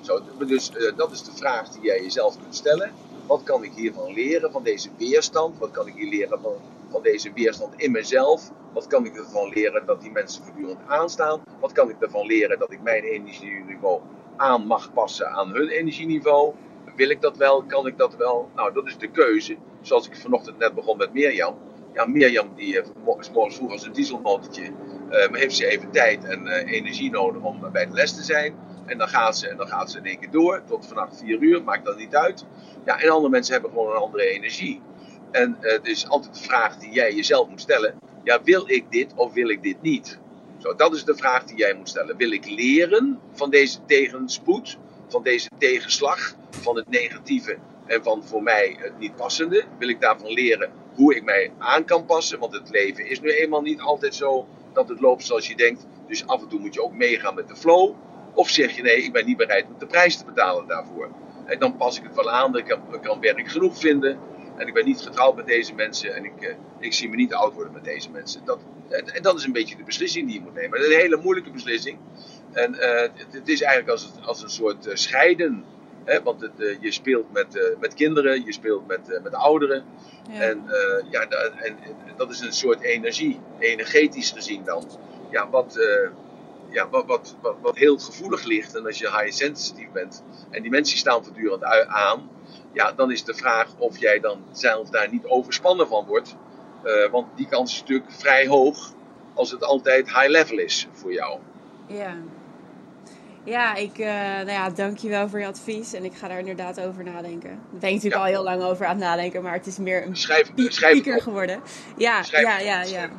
Zo, dus uh, dat is de vraag die jij jezelf kunt stellen. Wat kan ik hiervan leren, van deze weerstand? Wat kan ik hier leren van, van deze weerstand in mezelf? Wat kan ik ervan leren dat die mensen voortdurend aanstaan? Wat kan ik ervan leren dat ik mijn energieniveau aan mag passen aan hun energieniveau? Wil ik dat wel? Kan ik dat wel? Nou, dat is de keuze. Zoals ik vanochtend net begon met Mirjam. Ja, Mirjam die heeft morgens vroeg als een dieselmotortje. Uh, heeft ze even tijd en energie nodig om bij de les te zijn. En dan gaat ze en dan gaat ze in één keer door. Tot vannacht 4 uur, maakt dat niet uit. Ja, en andere mensen hebben gewoon een andere energie. En uh, het is altijd de vraag die jij jezelf moet stellen. Ja, wil ik dit of wil ik dit niet? Zo, dat is de vraag die jij moet stellen. Wil ik leren van deze tegenspoed, van deze tegenslag, van het negatieve en van voor mij het niet passende? Wil ik daarvan leren hoe ik mij aan kan passen? Want het leven is nu eenmaal niet altijd zo dat het loopt zoals je denkt. Dus af en toe moet je ook meegaan met de flow. Of zeg je nee, ik ben niet bereid om de prijs te betalen daarvoor. En dan pas ik het wel aan, ik kan, ik kan werk genoeg vinden. En ik ben niet getrouwd met deze mensen en ik, uh, ik zie me niet oud worden met deze mensen. Dat, en, dat is een beetje de beslissing die je moet nemen. Dat is een hele moeilijke beslissing. En uh, het, het, is eigenlijk als, het, als een soort uh, scheiden Hè, want het, eh, je speelt met, eh, met kinderen, je speelt met, eh, met ouderen. Ja. En, eh, ja, en, en dat is een soort energie, energetisch gezien dan. Ja, wat, eh, ja, wat, wat, wat, wat heel gevoelig ligt. En als je high sensitive bent en die mensen staan voortdurend aan, ja, dan is de vraag of jij dan zelf daar niet overspannen van wordt. Eh, want die kans is natuurlijk vrij hoog als het altijd high level is voor jou. Ja. Ja, ik, eh nou ja, dankjewel voor je advies. En ik ga daar inderdaad over nadenken. Daar ben ik natuurlijk Ja. al heel lang over aan het nadenken. Maar het is meer een Schrijf, geworden. Ja, Schrijf ja, het ja, ja.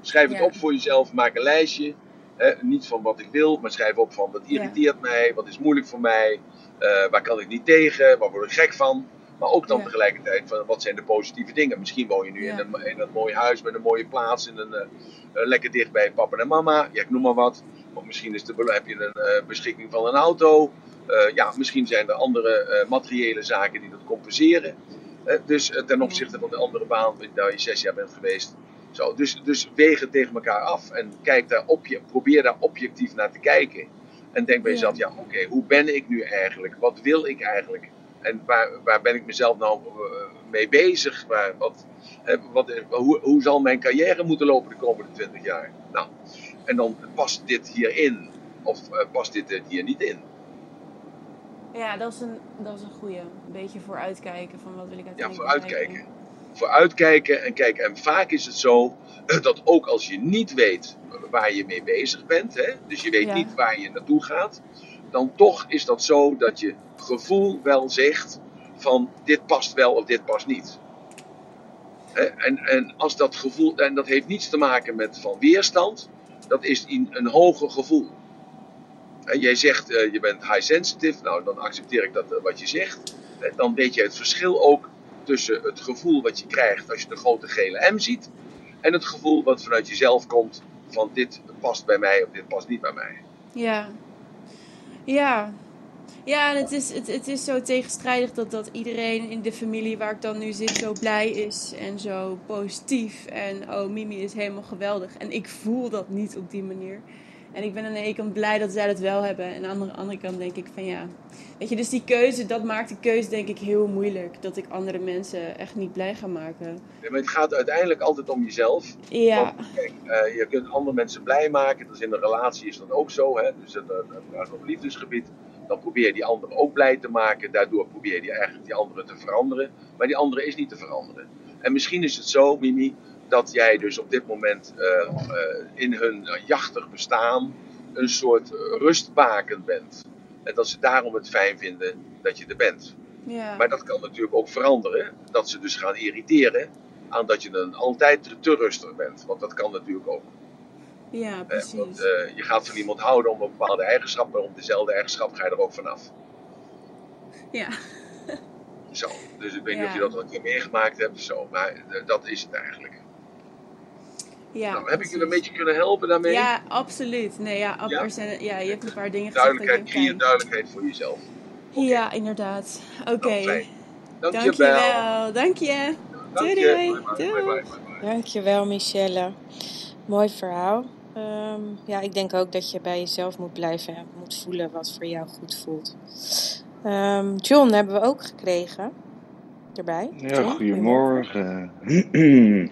schrijf het op voor jezelf, maak een lijstje. Hè, niet van wat ik wil, maar schrijf op van wat irriteert mij, wat is moeilijk voor mij, eh, waar kan ik niet tegen, waar word ik gek van. Maar ook dan Ja. tegelijkertijd van wat zijn de positieve dingen. Misschien woon je nu Ja. in, een, in een mooi huis met een mooie plaats, in een, eh, eh, lekker dicht bij papa en mama, ja, ik noem maar wat. Of misschien is de, heb je een beschikking van een auto. Ja, misschien zijn er andere materiële zaken die dat compenseren. Dus ten opzichte van de andere baan, waar je zes jaar bent geweest, zo, dus, dus weeg het tegen elkaar af en kijk daar obje, probeer daar objectief naar te kijken. En denk bij Ja. jezelf, ja oké, hoe ben ik nu eigenlijk? Wat wil ik eigenlijk? En waar, waar ben ik mezelf nou eh, mee bezig? Waar, wat, wat, hoe, hoe zal mijn carrière moeten lopen de komende 20 jaar? Nou, en dan past dit hierin of eh, past dit er hier niet in? Ja, dat is een, dat is een goeie. Een beetje vooruitkijken van wat wil ik Ja, uiteindelijk vooruitkijken. Vooruitkijken en kijken. En vaak is het zo eh, dat ook als je niet weet waar je mee bezig bent, hè, dus je weet Ja. niet waar je naartoe gaat, dan toch is dat zo dat je gevoel wel zegt van dit past wel of dit past niet. En, en als dat gevoel, en dat heeft niets te maken met van weerstand, dat is in een hoger gevoel. En jij zegt eh, je bent high sensitive, nou dan accepteer ik dat eh, wat je zegt. En dan weet je het verschil ook tussen het gevoel wat je krijgt als je de grote gele M ziet en het gevoel wat vanuit jezelf komt van dit past bij mij of dit past niet bij mij. Ja. Ja. Ja, en het is, het, het is zo tegenstrijdig dat, dat iedereen in de familie waar ik dan nu zit zo blij is en zo positief. En oh, Mimi is helemaal geweldig. En ik voel dat niet op die manier. En ik ben aan de ene kant blij dat zij dat wel hebben. En aan de andere kant denk ik van ja. Weet je, dus die keuze, dat maakt de keuze denk ik heel moeilijk. Dat ik andere mensen echt niet blij ga maken. Ja, Maar het gaat uiteindelijk altijd om jezelf. Ja, Want, kijk, eh, je kunt andere mensen blij maken. Dus in een relatie is dat ook zo. Hè? Dus het, op liefdesgebied. Dan probeer je die andere ook blij te maken. Daardoor probeer je eigenlijk die andere te veranderen. Maar die andere is niet te veranderen. En misschien is het zo, Mimi, dat jij dus op dit moment eh, eh, in hun jachtig bestaan een soort rustbaken bent. En dat ze daarom het fijn vinden dat je er bent. ja. Maar dat kan natuurlijk ook veranderen. Dat ze dus gaan irriteren aan dat je dan altijd te, rustig bent. Want dat kan natuurlijk ook. ja, Eh, precies. want eh, je gaat van iemand houden om een bepaalde eigenschap, maar om dezelfde eigenschap ga je er ook vanaf. Ja. Zo. Dus ik weet niet Ja. of je dat al een keer meegemaakt hebt. Zo. Maar dat is het eigenlijk. Ja, nou, heb ik je een beetje kunnen helpen daarmee? Ja, absoluut. Nee, ja, ab- Ja? Er zijn, ja, je hebt een paar dingen gezegd. Duidelijkheid, ik creëer duidelijkheid voor jezelf. Ja, inderdaad. Oké. Nou, fijn. Dankjewel. Dankjewel. Dank je. Dank Doei, je. doei. Doei. Dankjewel, Michelle. Mooi verhaal. Ehm, ja, ik denk ook dat je bij jezelf moet blijven en moet voelen wat voor jou goed voelt. Ehm, John hebben we ook gekregen. Erbij. Ja, goedemorgen.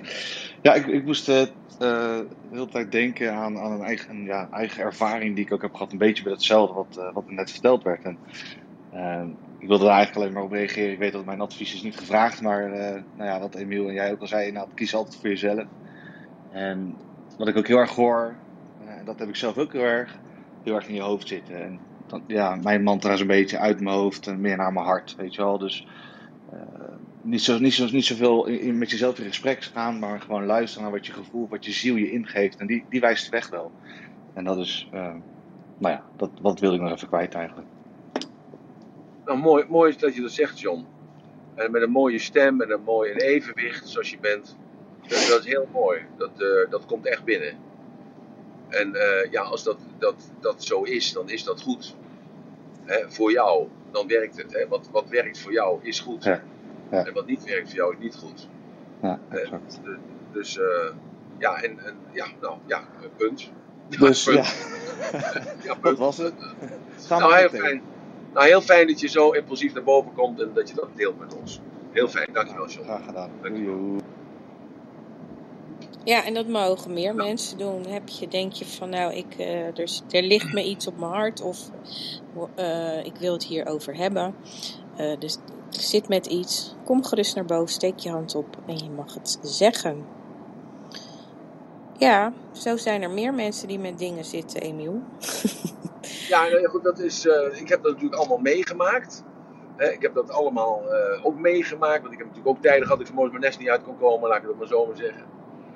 ja, ik, ik moest eh, eh, de hele tijd denken aan, aan een eigen, ja, eigen ervaring die ik ook heb gehad. Een beetje bij hetzelfde wat, eh, wat er net verteld werd. En, eh, ik wilde er eigenlijk alleen maar op reageren. Ik weet dat mijn advies is niet gevraagd, maar eh, nou ja, wat Emiel en jij ook al zei, nou, kies altijd voor jezelf. En wat ik ook heel erg hoor, en dat heb ik zelf ook heel erg, heel erg in je hoofd zitten. En dan, ja, mijn mantra is een beetje uit mijn hoofd en meer naar mijn hart, weet je wel. Dus niet, zo, niet, zo, niet zoveel in, met jezelf in gesprek gaan, maar gewoon luisteren naar wat je gevoel, wat je ziel je ingeeft. En die, die wijst de weg wel. En dat is, eh, nou ja, dat, wat wilde ik nog even kwijt eigenlijk. Nou, mooi, mooi is dat je dat zegt, John. En met een mooie stem en een mooi evenwicht zoals je bent. Dat, is heel mooi. Dat, eh, dat komt echt binnen. En eh, ja, als dat, dat, dat zo is, dan is dat goed. Hè, voor jou, dan werkt het. Hè. Wat, wat werkt voor jou is goed. Ja, ja. En wat niet werkt voor jou is niet goed. Ja, Eh, exact. dus eh, ja, en, en ja, nou ja, punt. Dus punt. ja, Ja, dat punt. was het. Gaan Nou, heel fijn. Nou, heel fijn dat je zo impulsief naar boven komt en dat je dat deelt met ons. Heel fijn, dankjewel John. Graag gedaan. Dankjewel. Ja, en dat mogen meer mensen doen. Heb je, denk je van nou, ik, eh, er, ligt me iets op mijn hart of eh, ik wil het hierover hebben. Eh, dus zit met iets. Kom gerust naar boven, steek je hand op en je mag het zeggen. Ja, zo zijn er meer mensen die met dingen zitten, Emiel. Ja, nou ja, goed, dat is, ik heb dat natuurlijk allemaal meegemaakt. Ik heb dat allemaal ook meegemaakt. Want ik heb natuurlijk ook tijden gehad dat ik vanmorgen mijn nest niet uit kon komen, laat ik het maar zo maar zeggen.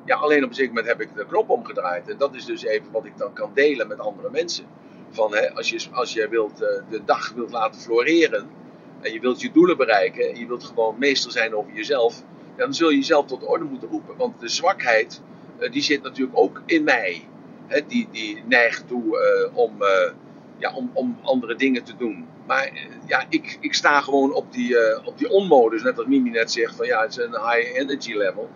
Ja, alleen op een zeker moment heb ik de knop omgedraaid. En dat is dus even wat ik dan kan delen met andere mensen. Van, hè, als je, als je wilt, eh, de dag wilt laten floreren. En je wilt je doelen bereiken. En je wilt gewoon meester zijn over jezelf. Dan zul je jezelf tot de orde moeten roepen. Want de zwakheid, eh, die zit natuurlijk ook in mij. Hè, die, die neigt toe eh, om, ja, om, om andere dingen te doen. Maar ja, ik, ik sta gewoon op die, op die onmodus. Net als Mimi net zegt, van ja, het is een high energy level.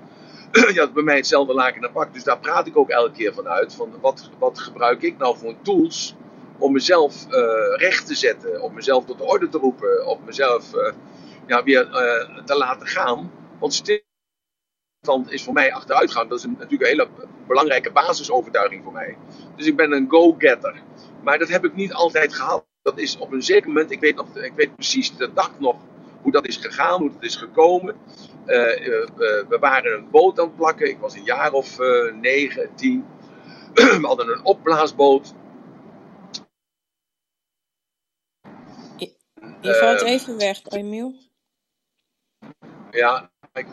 ja, bij mij hetzelfde laken en pak. Dus daar praat ik ook elke keer van uit. Van wat, wat gebruik ik nou voor tools om mezelf eh, recht te zetten. Om mezelf tot de orde te roepen. Om mezelf eh, ja, weer eh, te laten gaan. Want stilstand is voor mij achteruitgang. Dat is natuurlijk een hele belangrijke basisovertuiging voor mij. Dus ik ben een go-getter. Maar dat heb ik niet altijd gehad. Dat is op een zeker moment, ik weet, nog, ik weet precies de dag nog hoe dat is gegaan, hoe dat is gekomen. Eh, eh, we- we waren een boot aan het plakken. Ik was een jaar of eh, negen, tien. we hadden een opblaasboot. Je valt Eh, even weg, Emiel. Ja, ik-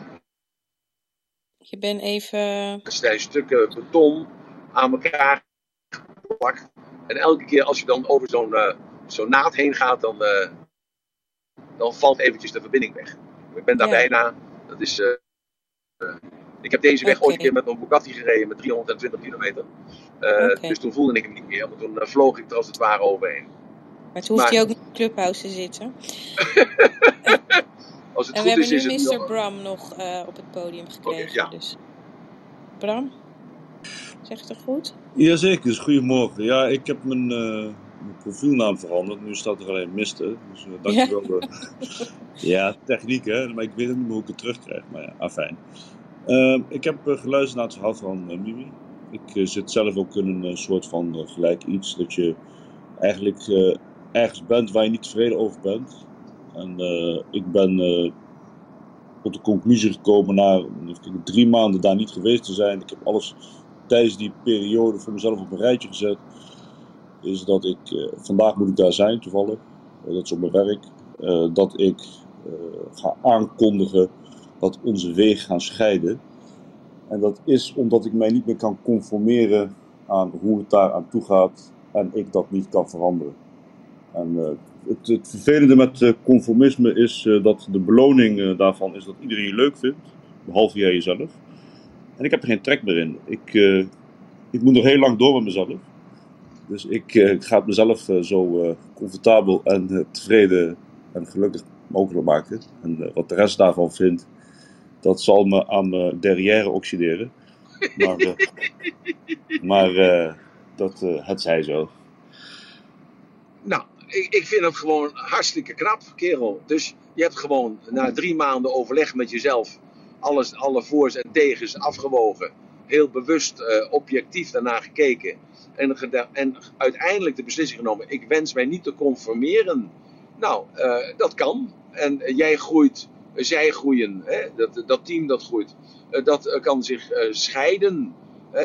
Je bent even... er zijn stukken beton aan elkaar geplakt. En elke keer als je dan over zo'n eh, zo'n naad heen gaat, dan, eh, dan valt eventjes de verbinding weg. Ik ben daar Ja. bijna. Dat is, eh, eh, ik heb deze weg ooit een keer met een Bugatti gereden met 320 kilometer. Eh. Dus toen voelde ik hem niet meer, want toen vloog ik er als het ware overheen. Maar toen hoeft hij ook in de clubhouse te zitten. Als het En we goed is, hebben is nu het Mr. Bram nog eh, op het podium gekregen. ja. Dus. Bram? Zeg het goed? Jazeker, dus goedemorgen. Ja, ik heb mijn, eh, mijn profielnaam veranderd. Nu staat er alleen Mister. Dus uh, dankjewel. Ja. ja, techniek hè, maar ik weet niet meer hoe ik het terugkrijg. Maar ja, afijn. Uh, ik heb uh, geluisterd naar het verhaal van Mimi. Ik zit zelf ook in een soort van gelijk iets. Dat je eigenlijk ergens bent waar je niet tevreden over bent. En ik ben tot de conclusie gekomen na drie maanden daar niet geweest te zijn. Ik heb alles tijdens die periode voor mezelf op een rijtje gezet. Is dat ik, uh, vandaag moet ik daar zijn toevallig, uh, dat is op mijn werk, uh, dat ik ga aankondigen dat onze wegen gaan scheiden. En dat is omdat ik mij niet meer kan conformeren aan hoe het daar aan toe gaat en ik dat niet kan veranderen. En het, het, vervelende met conformisme is dat de beloning daarvan is dat iedereen je leuk vindt, behalve jij jezelf. En ik heb er geen trek meer in. Ik, ik moet nog heel lang door met mezelf. Dus ik, ik ga het mezelf zo comfortabel en tevreden en gelukkig mogelijk maken. En wat de rest daarvan vindt, dat zal me aan mijn derrière oxideren. Maar, maar dat, het zij zo. Nou, ik, ik vind het gewoon hartstikke knap, kerel. Dus je hebt gewoon na drie maanden overleg met jezelf alles, alle voor's en tegens afgewogen. Heel bewust, uh, objectief daarna gekeken. En, en, uiteindelijk de beslissing genomen: ik wens mij niet te conformeren. Nou, uh, dat kan. En uh, jij groeit, zij groeien. Hè? Dat, dat team dat groeit. dat kan zich scheiden.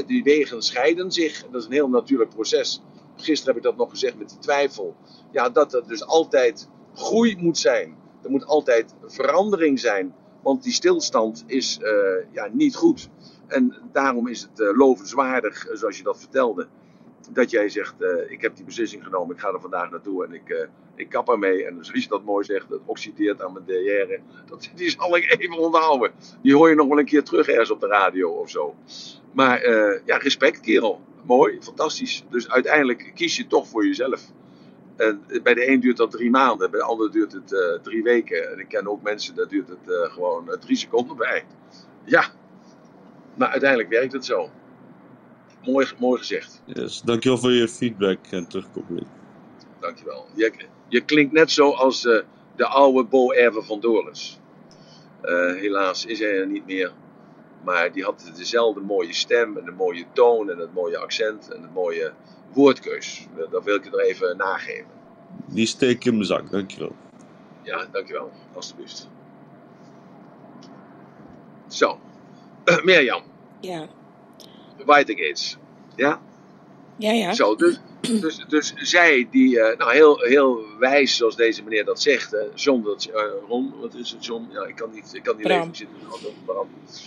die wegen scheiden zich. Dat is een heel natuurlijk proces. Gisteren heb ik dat nog gezegd met die twijfel. Ja, dat er dus altijd groei moet zijn. Er moet altijd verandering zijn. Want die stilstand is uh, ja, niet goed. En daarom is het uh, lovenswaardig, zoals je dat vertelde. Dat jij zegt, ik heb die beslissing genomen, ik ga er vandaag naartoe en ik, ik kap ermee. En zoals je dat mooi zegt, dat oxideert aan mijn derrière. Dat, die zal ik even onthouden. Die hoor je nog wel een keer terug ergens op de radio of zo. Maar ja, respect kerel. Mooi, fantastisch. Dus uiteindelijk kies je toch voor jezelf. En bij de een duurt dat drie maanden, bij de ander duurt het uh, drie weken. En ik ken ook mensen, daar duurt het uh, gewoon drie seconden bij. Ja, maar uiteindelijk werkt het zo. Mooi, mooi gezegd. Yes, dankjewel voor je feedback en terugkoppeling. dankjewel. Je, je klinkt net zo als de oude Bo Erve van. Uh, helaas is hij er niet meer. Maar die had dezelfde mooie stem en de mooie toon en het mooie accent en het mooie woordkeus. Dat wil ik je er even nageven. Die steek je in mijn zak, dankjewel. Ja, dankjewel. Alsjeblieft. Zo. Uh, Mirjam. Ja. Whitegates. Ja? Ja, ja. Zo, dus, dus, dus zij die, uh, nou heel, heel wijs zoals deze meneer dat zegt, uh, John, dat, uh, Ron, wat is het John? Ja, ik kan niet, ik kan niet Bram. leven.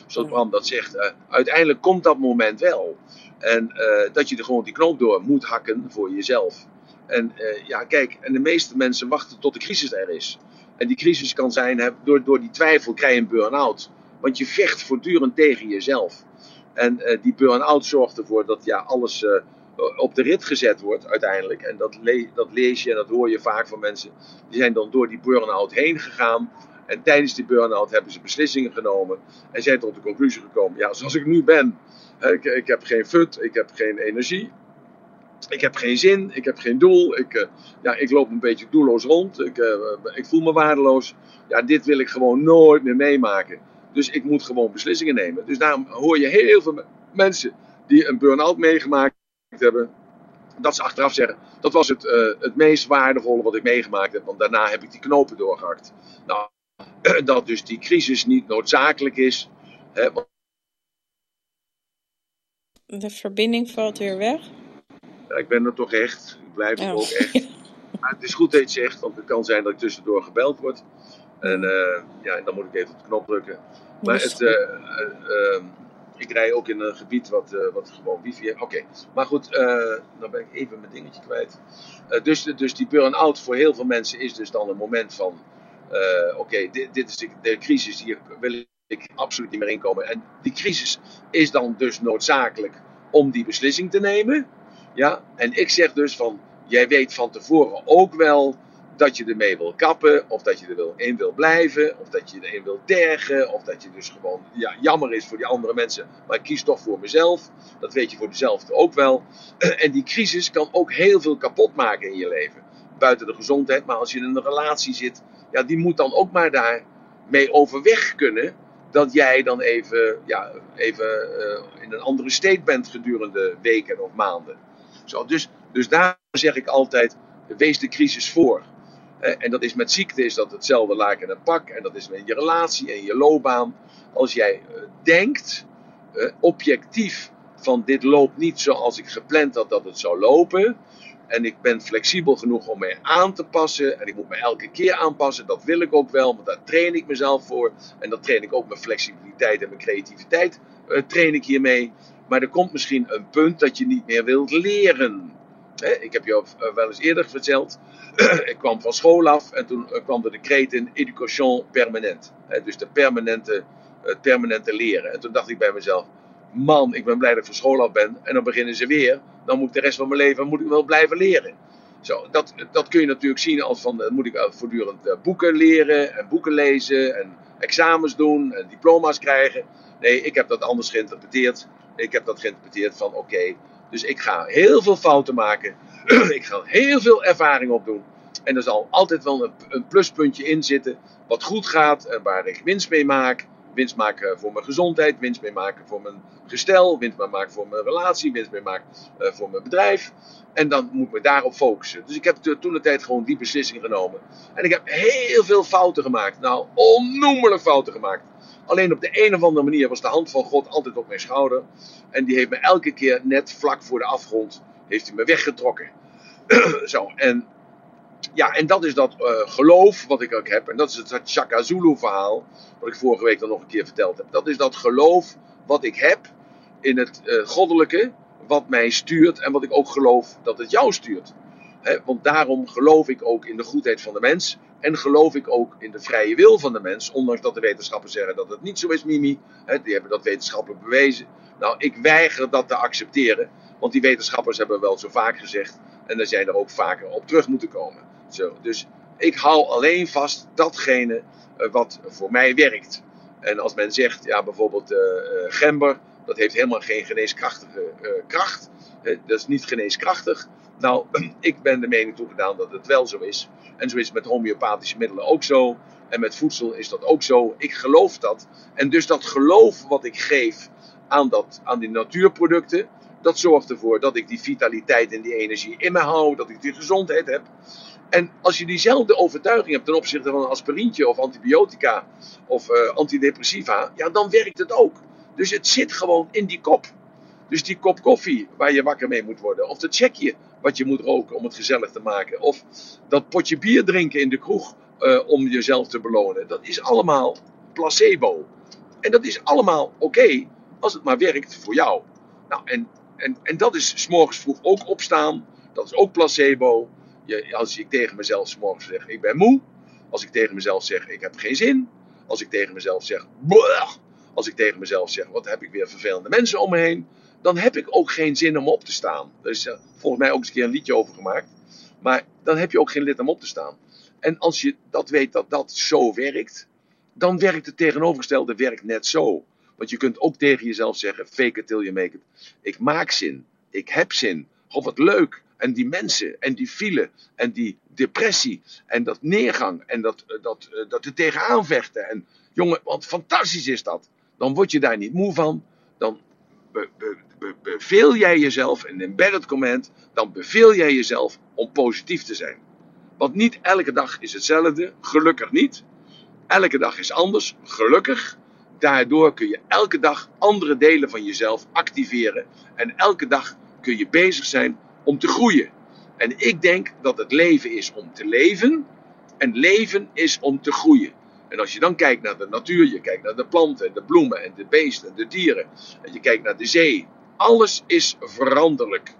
Zoals Bram dat zegt, uiteindelijk komt dat moment wel. En dat je er gewoon die knoop door moet hakken voor jezelf. En ja, kijk, en de meeste mensen wachten tot de crisis er is. En die crisis kan zijn, door, door die twijfel krijg je een burn-out. Want je vecht voortdurend tegen jezelf. En die burn-out zorgt ervoor dat ja, alles op de rit gezet wordt uiteindelijk. En dat, dat lees je en dat hoor je vaak van mensen. Die zijn dan door die burn-out heen gegaan. En tijdens die burn-out hebben ze beslissingen genomen. En zijn tot de conclusie gekomen. Ja, zoals ik nu ben. Ik, ik heb geen fut, ik heb geen energie. Ik heb geen zin, ik heb geen doel. Ik, uh, ja, ik loop een beetje doelloos rond. Ik, ik voel me waardeloos. Ja, dit wil ik gewoon nooit meer meemaken. Dus ik moet gewoon beslissingen nemen. Dus daarom hoor je heel veel mensen die een burn-out meegemaakt hebben. Dat ze achteraf zeggen, dat was het, uh, het meest waardevolle wat ik meegemaakt heb. Want daarna heb ik die knopen doorgehakt. Nou, dat dus die crisis niet noodzakelijk is. Hè, De verbinding valt weer weg. Ja, ik ben er toch echt. Ik blijf er oh. ook echt. Maar het is goed dat je het zegt, want het kan zijn dat ik tussendoor gebeld word. En uh, ja, dan moet ik even op de knop drukken. Maar het, uh, uh, ik rij ook in een gebied wat, wat gewoon wifi. Oké, maar goed, dan ben ik even mijn dingetje kwijt. dus, dus die burn-out voor heel veel mensen is dus dan een moment van... Oké, dit, dit is de, de crisis, hier wil ik absoluut niet meer inkomen. En die crisis is dan dus noodzakelijk om die beslissing te nemen. Ja, en ik zeg dus van, jij weet van tevoren ook wel dat je ermee wil kappen, of dat je er wil, in wil blijven, of dat je erin wil tergen, of dat je dus gewoon ja, jammer is voor die andere mensen, maar ik kies toch voor mezelf. Dat weet je voor jezelf ook wel. En die crisis kan ook heel veel kapot maken in je leven. Buiten de gezondheid, maar als je in een relatie zit, ja, die moet dan ook maar daar mee overweg kunnen. Dat jij dan even, ja, even uh, in een andere state bent gedurende weken of maanden. Zo, dus, dus daar zeg ik altijd, wees de crisis voor. En dat is met ziekte is dat hetzelfde laken en pak. En dat is met je relatie en je loopbaan. Als jij denkt, objectief, van dit loopt niet zoals ik gepland had dat het zou lopen. En ik ben flexibel genoeg om mij aan te passen. En ik moet me elke keer aanpassen. Dat wil ik ook wel, want daar train ik mezelf voor. En dat train ik ook mijn flexibiliteit en mijn creativiteit. train ik hiermee. Maar er komt misschien een punt dat je niet meer wilt leren. Ik heb je wel eens eerder verteld. ik kwam van school af en toen kwam er de kreet in education permanent. Dus de permanente, het permanente leren. En toen dacht ik bij mezelf, man, ik ben blij dat ik van school af ben. En dan beginnen ze weer. Dan moet ik de rest van mijn leven moet ik wel blijven leren. Zo, dat, dat kun je natuurlijk zien als van, moet ik voortdurend boeken leren en boeken lezen en examens doen en diploma's krijgen. Nee, ik heb dat anders geïnterpreteerd. Ik heb dat geïnterpreteerd van, oké, dus ik ga heel veel fouten maken. ik ga heel veel ervaring opdoen. En er zal altijd wel een, een, pluspuntje in zitten. Wat goed gaat en waar ik winst mee maak. Winst maken voor mijn gezondheid. Winst mee maken voor mijn gestel. Winst mee maken voor mijn relatie. Winst mee maken uh, voor mijn bedrijf. En dan moet ik me daarop focussen. Dus ik heb toen de tijd gewoon die beslissing genomen. En ik heb heel veel fouten gemaakt. Nou, onnoemelijk fouten gemaakt. Alleen op de een of andere manier was de hand van God altijd op mijn schouder. En die heeft me elke keer net vlak voor de afgrond heeft hij me weggetrokken. Zo, en, ja, en dat is dat uh, geloof wat ik ook heb. En dat is het Chaka Zulu verhaal. Wat ik vorige week dan nog een keer verteld heb. Dat is dat geloof wat ik heb in het uh, goddelijke. Wat mij stuurt en wat ik ook geloof dat het jou stuurt. Want daarom geloof ik ook in de goedheid van de mens. En geloof ik ook in de vrije wil van de mens. Ondanks dat de wetenschappers zeggen dat het niet zo is, Mimi. Die hebben dat wetenschappelijk bewezen. Nou, ik weiger dat te accepteren. Want die wetenschappers hebben wel zo vaak gezegd. En daar zijn er ook vaker op terug moeten komen. Zo, dus ik hou alleen vast datgene uh, wat voor mij werkt. En als men zegt, ja, bijvoorbeeld uh, gember, dat heeft helemaal geen geneeskrachtige kracht. Eh, dat is niet geneeskrachtig. Nou, ik ben de mening toegedaan dat het wel zo is. En zo is het met homeopathische middelen ook zo. En met voedsel is dat ook zo. Ik geloof dat. En dus dat geloof wat ik geef aan, dat, aan die natuurproducten, dat zorgt ervoor dat ik die vitaliteit en die energie in me hou, dat ik die gezondheid heb. En als je diezelfde overtuiging hebt ten opzichte van een aspirintje of antibiotica of uh, antidepressiva, ja, dan werkt het ook. Dus het zit gewoon in die kop. Dus die kop koffie waar je wakker mee moet worden, of dat checkje wat je moet roken om het gezellig te maken, of dat potje bier drinken in de kroeg uh, om jezelf te belonen, dat is allemaal placebo. En dat is allemaal oké als het maar werkt voor jou. Nou, en, en, en dat is s'morgens vroeg ook opstaan, dat is ook placebo. Je, als ik tegen mezelf s'morgens zeg, ik ben moe. Als ik tegen mezelf zeg, ik heb geen zin. Als ik tegen mezelf zeg, als ik tegen mezelf zeg, wat heb ik weer vervelende mensen om me heen. Dan heb ik ook geen zin om op te staan. Er is uh, volgens mij ook eens een keer een liedje over gemaakt. Maar dan heb je ook geen lid om op te staan. En als je dat weet dat dat zo werkt, dan werkt het tegenovergestelde werk net zo. Want je kunt ook tegen jezelf zeggen, fake it till you make it. Ik maak zin, ik heb zin, of wat leuk. En die mensen, en die file, en die depressie, en dat neergang, en dat, eh, dat, eh, dat er tegenaan vechten. En jongen, wat fantastisch is dat. Dan word je daar niet moe van. Dan be, be, be, beveel jij jezelf, en embedded comment, dan beveel jij jezelf om positief te zijn. Want niet elke dag is hetzelfde, gelukkig niet. Elke dag is anders, gelukkig. Daardoor kun je elke dag andere delen van jezelf activeren. En elke dag kun je bezig zijn om te groeien. En ik denk dat het leven is om te leven. En leven is om te groeien. En als je dan kijkt naar de natuur, je kijkt naar de planten, de bloemen en de beesten, de dieren. En je kijkt naar de zee. Alles is veranderlijk.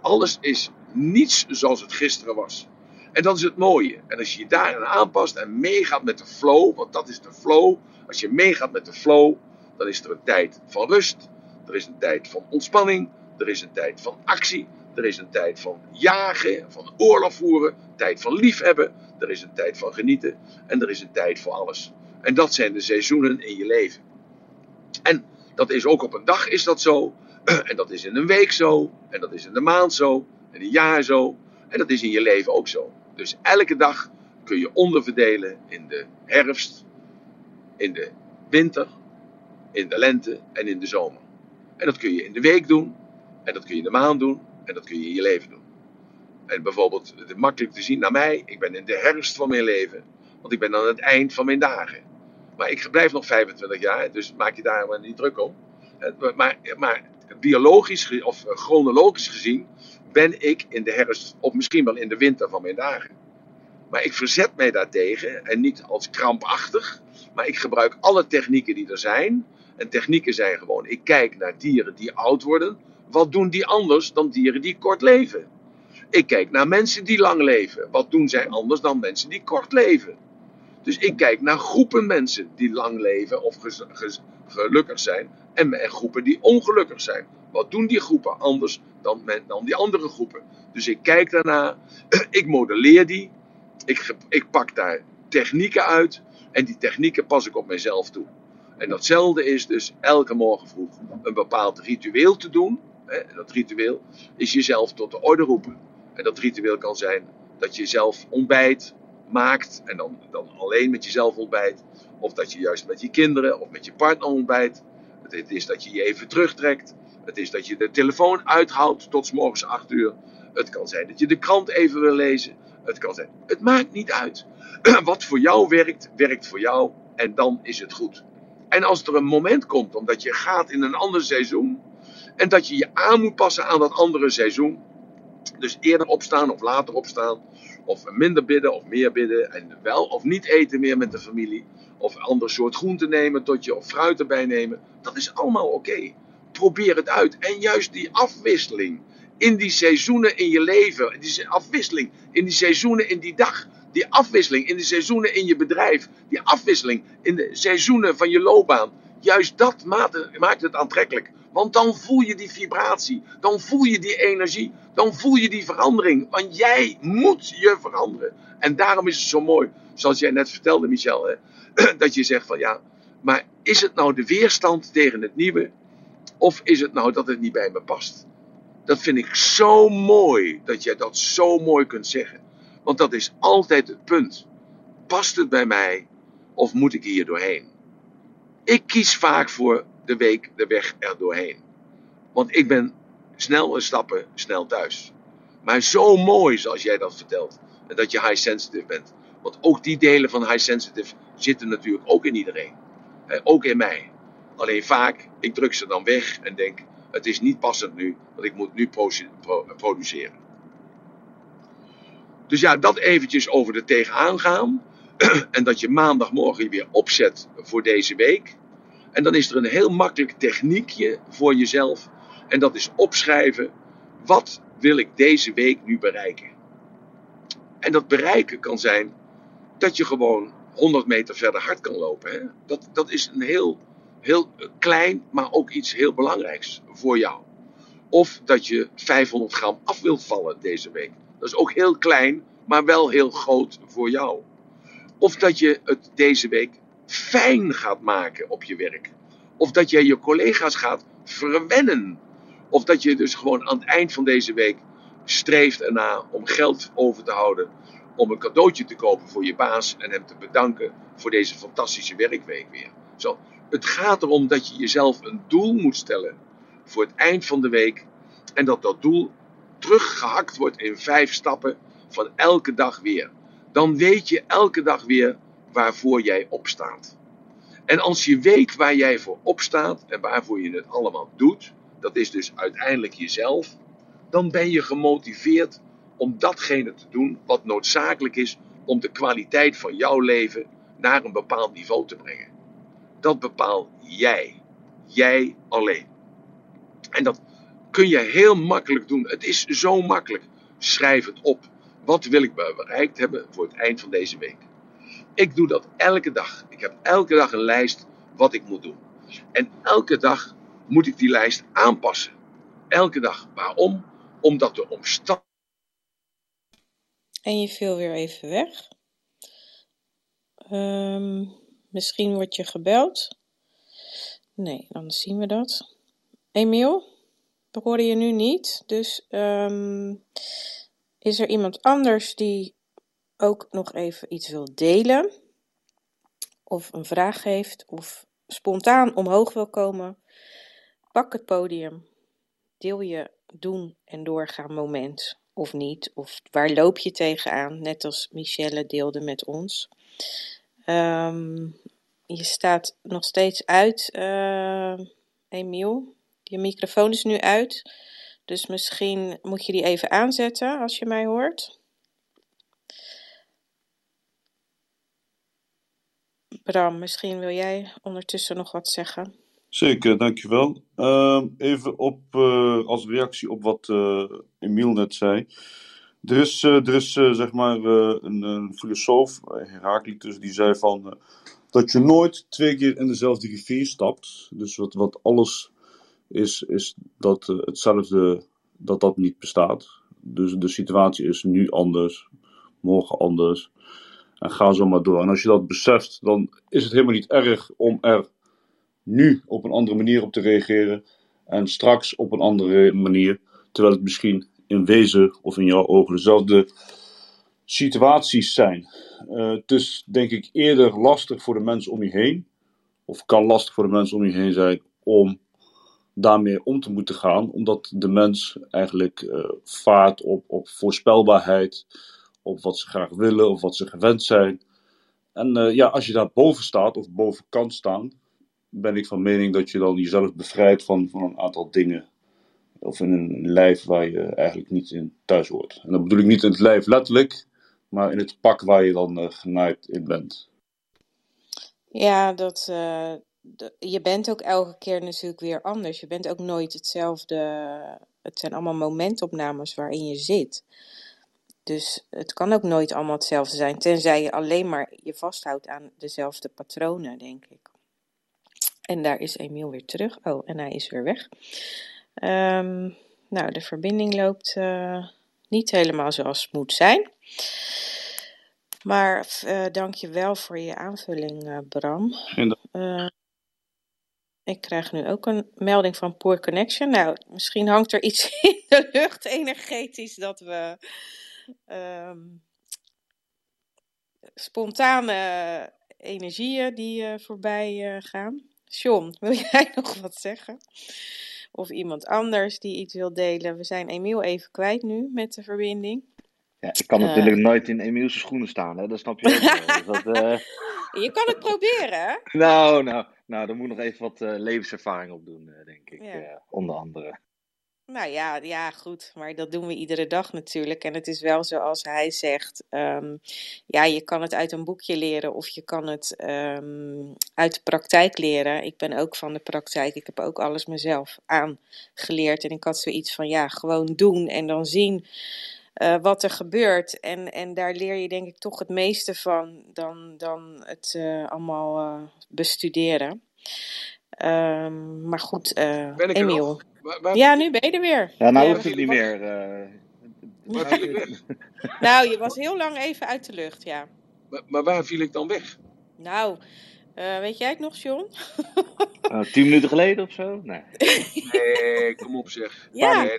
Alles is niets zoals het gisteren was. En dat is het mooie. En als je je daarin aanpast en meegaat met de flow, want dat is de flow. Als je meegaat met de flow, dan is er een tijd van rust. Er is een tijd van ontspanning. Er is een tijd van actie. Er is een tijd van jagen, van oorlog voeren. Tijd van liefhebben. Er is een tijd van genieten. En er is een tijd voor alles. En dat zijn de seizoenen in je leven. En dat is ook op een dag is dat zo. En dat is in een week zo. En dat is in een maand zo. En een jaar zo. En dat is in je leven ook zo. Dus elke dag kun je onderverdelen in de herfst, in de winter, in de lente en in de zomer. En dat kun je in de week doen, en dat kun je in de maand doen, en dat kun je in je leven doen. En bijvoorbeeld, makkelijk te zien naar mij, ik ben in de herfst van mijn leven, want ik ben aan het eind van mijn dagen. Maar ik blijf nog 25 jaar, dus maak je daar maar niet druk om. Maar, maar biologisch of chronologisch gezien ben ik in de herfst, of misschien wel in de winter van mijn dagen. Maar ik verzet mij daartegen en niet als krampachtig, maar ik gebruik alle technieken die er zijn. En technieken zijn gewoon, ik kijk naar dieren die oud worden. Wat doen die anders dan dieren die kort leven? Ik kijk naar mensen die lang leven. Wat doen zij anders dan mensen die kort leven? Dus ik kijk naar groepen mensen die lang leven of gelukkig zijn. En, en groepen die ongelukkig zijn. Wat doen die groepen anders dan, dan die andere groepen? Dus ik kijk daarna, ik modelleer die, ik, ik pak daar technieken uit en die technieken pas ik op mezelf toe. En datzelfde is dus elke morgen vroeg een bepaald ritueel te doen. Dat ritueel is jezelf tot de orde roepen. En dat ritueel kan zijn dat je zelf ontbijt maakt en dan, dan alleen met jezelf ontbijt. Of dat je juist met je kinderen of met je partner ontbijt. Het is dat je je even terugtrekt. Het is dat je de telefoon uithoudt tot morgens 8 uur. Het kan zijn dat je de krant even wil lezen. Het kan zijn. Het maakt niet uit. Wat voor jou werkt, werkt voor jou. En dan is het goed. En als er een moment komt, omdat je gaat in een ander seizoen. En dat je je aan moet passen aan dat andere seizoen. Dus eerder opstaan of later opstaan. Of minder bidden of meer bidden. En wel of niet eten meer met de familie. Of ander soort groente nemen tot je. Of fruit erbij nemen. Dat is allemaal oké. Probeer het uit. En juist die afwisseling in die seizoenen in je leven, die afwisseling in die seizoenen in die dag, die afwisseling in de seizoenen in je bedrijf, die afwisseling in de seizoenen van je loopbaan, juist dat maakt het aantrekkelijk. Want dan voel je die vibratie, dan voel je die energie, dan voel je die verandering. Want jij moet je veranderen. En daarom is het zo mooi, zoals jij net vertelde, Michel, dat je zegt van ja, maar is het nou de weerstand tegen het nieuwe? Of is het nou dat het niet bij me past? Dat vind ik zo mooi dat jij dat zo mooi kunt zeggen. Want dat is altijd het punt. Past het bij mij of moet ik hier doorheen? Ik kies vaak voor de week de weg er doorheen. Want ik ben snel een stappen, snel thuis. Maar zo mooi zoals jij dat vertelt. En dat je high sensitive bent. Want ook die delen van high sensitive zitten natuurlijk ook in iedereen. ook in mij. Alleen vaak, ik druk ze dan weg en denk, het is niet passend nu, want ik moet nu produceren. Dus ja, dat eventjes over de tegenaan gaan. en dat je maandagmorgen weer opzet voor deze week. En dan is er een heel makkelijk techniekje voor jezelf. En dat is opschrijven, wat wil ik deze week nu bereiken? En dat bereiken kan zijn dat je gewoon 100 meter verder hard kan lopen. Hè? Dat, dat is een heel, heel klein, maar ook iets heel belangrijks voor jou. Of dat je 500 gram af wilt vallen deze week. Dat is ook heel klein, maar wel heel groot voor jou. Of dat je het deze week fijn gaat maken op je werk. Of dat je je collega's gaat verwennen. Of dat je dus gewoon aan het eind van deze week streeft erna om geld over te houden. Om een cadeautje te kopen voor je baas en hem te bedanken voor deze fantastische werkweek weer. Zo, het gaat erom dat je jezelf een doel moet stellen voor het eind van de week. En dat dat doel teruggehakt wordt in vijf stappen van elke dag weer. Dan weet je elke dag weer waarvoor jij opstaat. En als je weet waar jij voor opstaat en waarvoor je het allemaal doet, dat is dus uiteindelijk jezelf, dan ben je gemotiveerd om datgene te doen wat noodzakelijk is om de kwaliteit van jouw leven naar een bepaald niveau te brengen. Dat bepaal jij. Jij alleen. En dat kun je heel makkelijk doen. Het is zo makkelijk. Schrijf het op. Wat wil ik bereikt hebben voor het eind van deze week? Ik doe dat elke dag. Ik heb elke dag een lijst wat ik moet doen. En elke dag moet ik die lijst aanpassen. Elke dag. Waarom? Omdat de omstandigheden. En je viel weer even weg. Um, misschien word je gebeld. Nee, dan zien we dat. Emiel, we horen je nu niet. Dus um, is er iemand anders die ook nog even iets wil delen? Of een vraag heeft? Of spontaan omhoog wil komen? Pak het podium. Deel je doen en doorgaan moment of niet. Of waar loop je tegenaan? Net als Michelle deelde met ons. Um, je staat nog steeds uit, uh, Emiel. Je microfoon is nu uit. Dus misschien moet je die even aanzetten als je mij hoort. Bram, misschien wil jij ondertussen nog wat zeggen. Zeker, dankjewel. Uh, even op, uh, als reactie op wat uh, Emiel net zei. Er is, uh, er is zeg maar een, een, filosoof, Heraclitus, die zei van dat je nooit twee keer in dezelfde rivier stapt. Dus wat, wat alles is, is dat hetzelfde, dat dat niet bestaat. Dus de situatie is nu anders, morgen anders. En ga zo maar door. En als je dat beseft, dan is het helemaal niet erg om er nu op een andere manier op te reageren en straks op een andere manier, terwijl het misschien in wezen of in jouw ogen dezelfde situaties zijn. Uh, het is denk ik eerder lastig voor de mensen om je heen, of kan lastig voor de mensen om je heen zijn om daarmee om te moeten gaan, omdat de mens eigenlijk uh, vaart op, op voorspelbaarheid, op wat ze graag willen of wat ze gewend zijn. En uh, ja, als je daar boven staat of boven kan staan, ben ik van mening dat je dan jezelf bevrijdt van, van een aantal dingen. Of in een lijf waar je eigenlijk niet in thuis hoort. En dat bedoel ik niet in het lijf letterlijk, maar in het pak waar je dan uh, genaaid in bent. Ja, dat, je bent ook elke keer natuurlijk weer anders. Je bent ook nooit hetzelfde. Het zijn allemaal momentopnames waarin je zit. Dus het kan ook nooit allemaal hetzelfde zijn, tenzij je alleen maar je vasthoudt aan dezelfde patronen, denk ik. En daar is Emiel weer terug. Oh, en hij is weer weg. Um, nou, de verbinding loopt uh, niet helemaal zoals het moet zijn. Maar uh, dank je wel voor je aanvulling, uh, Bram. Ik krijg nu ook een melding van Poor Connection. Nou, misschien hangt er iets in de lucht energetisch dat we ehm, spontane energieën die uh, voorbij uh, gaan. John, wil jij nog wat zeggen? Of iemand anders die iets wil delen? We zijn Emiel even kwijt nu met de verbinding. Ja, ik kan natuurlijk uh, nooit in Emiel's schoenen staan, hè? dat snap je ook dat, je kan het proberen. Nou, nou, nou, dan moet nog even wat levenservaring op doen, denk ik. Ja. onder andere. Nou ja, ja, goed. Maar dat doen we iedere dag natuurlijk. En het is wel zoals hij zegt. Um, ja, je kan het uit een boekje leren of je kan het um, uit de praktijk leren. Ik ben ook van de praktijk. Ik heb ook alles mezelf aangeleerd. En ik had zoiets van, ja, gewoon doen en dan zien uh, wat er gebeurt. En, en daar leer je denk ik toch het meeste van dan, dan het uh, allemaal uh, bestuderen. Um, maar goed, Emiel. Waar, waar... Ja, nu ben je er weer. Ja, nou ja, hoeft het niet meer. Uh... nou, je was heel lang even uit de lucht, ja. Maar, maar waar viel ik dan weg? Nou, uh, weet jij het nog, John? uh, tien minuten geleden of zo? Nee. nee, kom op zeg. Ja. Nee,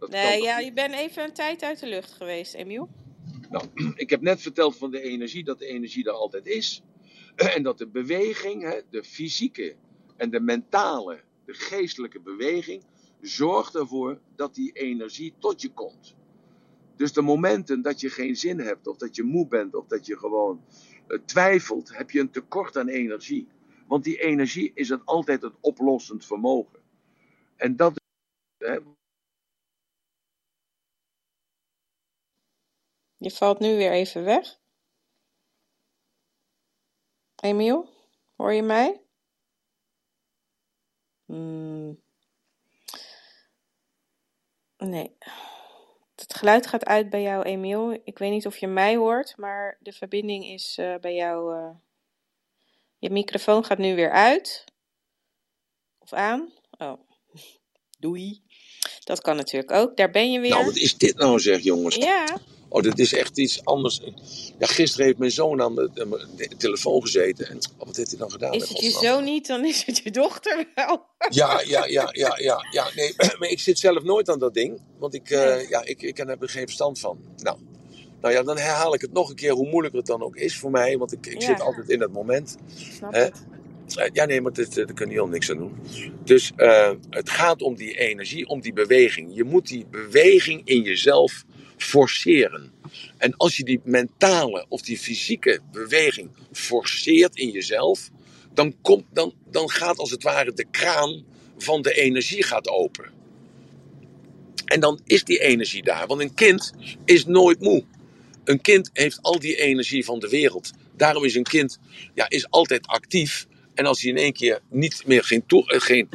dat, nee ja, je bent even een tijd uit de lucht geweest, Emiel. Nou, ik heb net verteld van de energie, dat de energie er altijd is. En dat de beweging, de fysieke en de mentale de geestelijke beweging zorgt ervoor dat die energie tot je komt. Dus de momenten dat je geen zin hebt, of dat je moe bent, of dat je gewoon uh, twijfelt, heb je een tekort aan energie. Want die energie is het altijd het oplossend vermogen. En dat is. Je valt nu weer even weg. Emiel, hoor je mij? Mm. Nee. Het geluid gaat uit bij jou, Emiel. Ik weet niet of je mij hoort, maar de verbinding is uh, bij jou. Uh... Je microfoon gaat nu weer uit. Of aan. Oh. Doei. Dat kan natuurlijk ook. Daar ben je weer. Nou, wat is dit nou, zeg jongens? Ja. Oh, dit is echt iets anders. Ja, gisteren heeft mijn zoon aan de, de, de telefoon gezeten. En oh, wat heeft hij dan gedaan? Is het je zoon niet, dan is het je dochter wel. Ja, ja, ja, ja, ja, ja. Nee, maar ik zit zelf nooit aan dat ding. Want ik, uh, ja, ik, ik heb er geen verstand van. Nou, nou ja, dan herhaal ik het nog een keer, hoe moeilijk het dan ook is voor mij. Want ik, ik ja. zit altijd in dat moment. Snap hè? het. Ja, nee, maar daar kun je heel niks aan doen. Dus uh, het gaat om die energie, om die beweging. Je moet die beweging in jezelf forceren. En als je die mentale of die fysieke beweging forceert in jezelf, dan, komt, dan, dan gaat als het ware de kraan van de energie gaat open. En dan is die energie daar. Want een kind is nooit moe. Een kind heeft al die energie van de wereld. Daarom is een kind ja, is altijd actief. En als hij in één keer niet meer geen, geen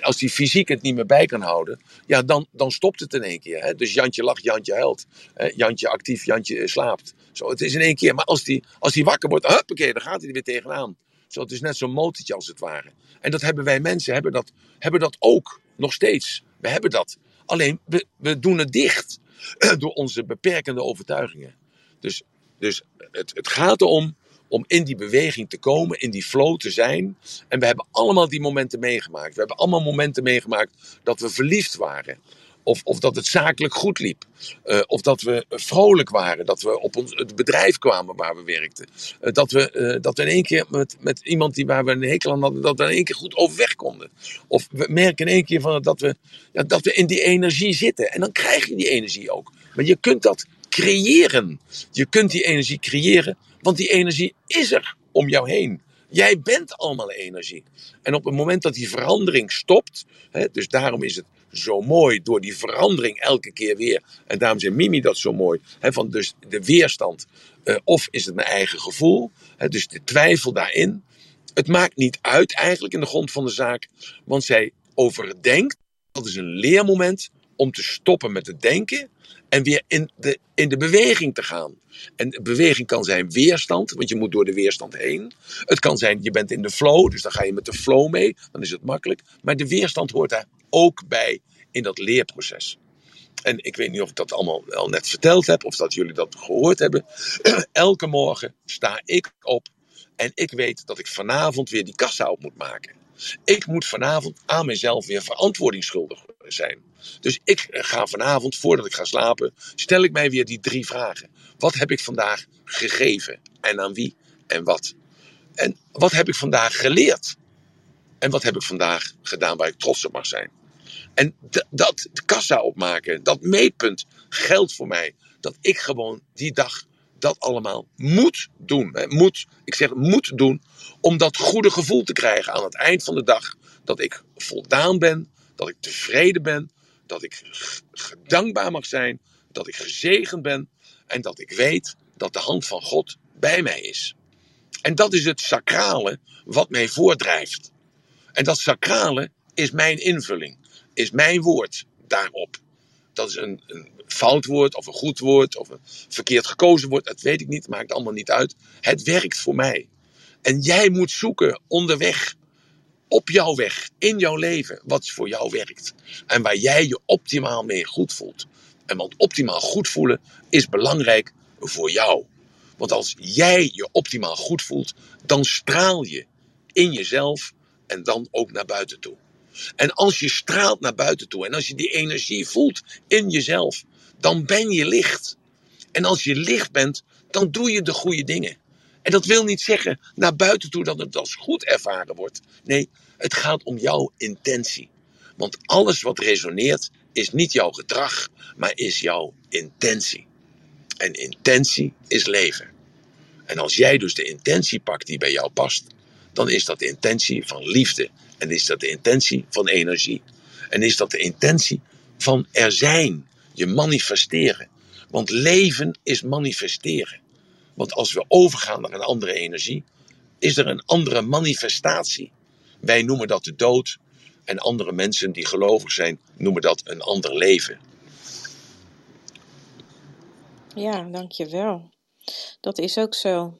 als hij fysiek het niet meer bij kan houden, ja, dan, dan stopt het in één keer. Hè? Dus Jantje lacht, Jantje huilt. Jantje actief, Jantje slaapt. Zo, het is in één keer. Maar als hij als die wakker wordt, huppakee, dan gaat hij er weer tegenaan. Zo, het is net zo'n motortje als het ware. En dat hebben wij mensen hebben dat, hebben dat ook nog steeds. We hebben dat. Alleen we, we doen het dicht door onze beperkende overtuigingen. Dus, dus het, het gaat erom om in die beweging te komen, in die flow te zijn. En we hebben allemaal die momenten meegemaakt. We hebben allemaal momenten meegemaakt dat we verliefd waren. Of, of dat het zakelijk goed liep. Uh, of dat we vrolijk waren. Dat we op ons, het bedrijf kwamen waar we werkten. Uh, dat, we, uh, dat we in één keer met, met iemand die waar we een hekel aan hadden, dat we in één keer goed overweg konden. Of we merken in één keer van dat, we, ja, dat we in die energie zitten. En dan krijg je die energie ook. Maar je kunt dat creëren. Je kunt die energie creëren want die energie is er om jou heen. Jij bent allemaal energie. En op het moment dat die verandering stopt, hè, dus daarom is het zo mooi door die verandering elke keer weer. En daarom zei Mimi dat zo mooi. Hè, van dus de weerstand. Uh, of is het mijn eigen gevoel? Hè, dus de twijfel daarin. Het maakt niet uit eigenlijk in de grond van de zaak. Want zij overdenkt. Dat is een leermoment om te stoppen met het denken en weer in de, in de beweging te gaan. En beweging kan zijn weerstand, want je moet door de weerstand heen. Het kan zijn, je bent in de flow, dus dan ga je met de flow mee, dan is het makkelijk. Maar de weerstand hoort daar ook bij in dat leerproces. En ik weet niet of ik dat allemaal wel net verteld heb, of dat jullie dat gehoord hebben. Elke morgen sta ik op en ik weet dat ik vanavond weer die kassa op moet maken. Ik moet vanavond aan mezelf weer verantwoording schuldig worden. Zijn. Dus ik ga vanavond, voordat ik ga slapen, stel ik mij weer die drie vragen. Wat heb ik vandaag gegeven? En aan wie? En wat? En wat heb ik vandaag geleerd? En wat heb ik vandaag gedaan waar ik trots op mag zijn? En dat kassa opmaken, dat meetpunt geldt voor mij. Dat ik gewoon die dag dat allemaal moet doen. Moet, ik zeg moet doen om dat goede gevoel te krijgen aan het eind van de dag. Dat ik voldaan ben, dat ik tevreden ben, dat ik dankbaar mag zijn, dat ik gezegend ben en dat ik weet dat de hand van God bij mij is. En dat is het sacrale wat mij voordrijft. En dat sacrale is mijn invulling, is mijn woord daarop. Dat is een, een fout woord of een goed woord of een verkeerd gekozen woord, dat weet ik niet, maakt allemaal niet uit. Het werkt voor mij. En jij moet zoeken onderweg, op jouw weg, in jouw leven, wat voor jou werkt. En waar jij je optimaal mee goed voelt. En want optimaal goed voelen is belangrijk voor jou. Want als jij je optimaal goed voelt, dan straal je in jezelf en dan ook naar buiten toe. En als je straalt naar buiten toe en als je die energie voelt in jezelf, dan ben je licht. En als je licht bent, dan doe je de goede dingen. En dat wil niet zeggen naar buiten toe dat het als goed ervaren wordt. Nee, het gaat om jouw intentie. Want alles wat resoneert is niet jouw gedrag, maar is jouw intentie. En intentie is leven. En als jij dus de intentie pakt die bij jou past, dan is dat de intentie van liefde. En is dat de intentie van energie. En is dat de intentie van er zijn, je manifesteren. Want leven is manifesteren. Want als we overgaan naar een andere energie, is er een andere manifestatie. Wij noemen dat de dood. En andere mensen die gelovig zijn, noemen dat een ander leven. Ja, dankjewel. Dat is ook zo.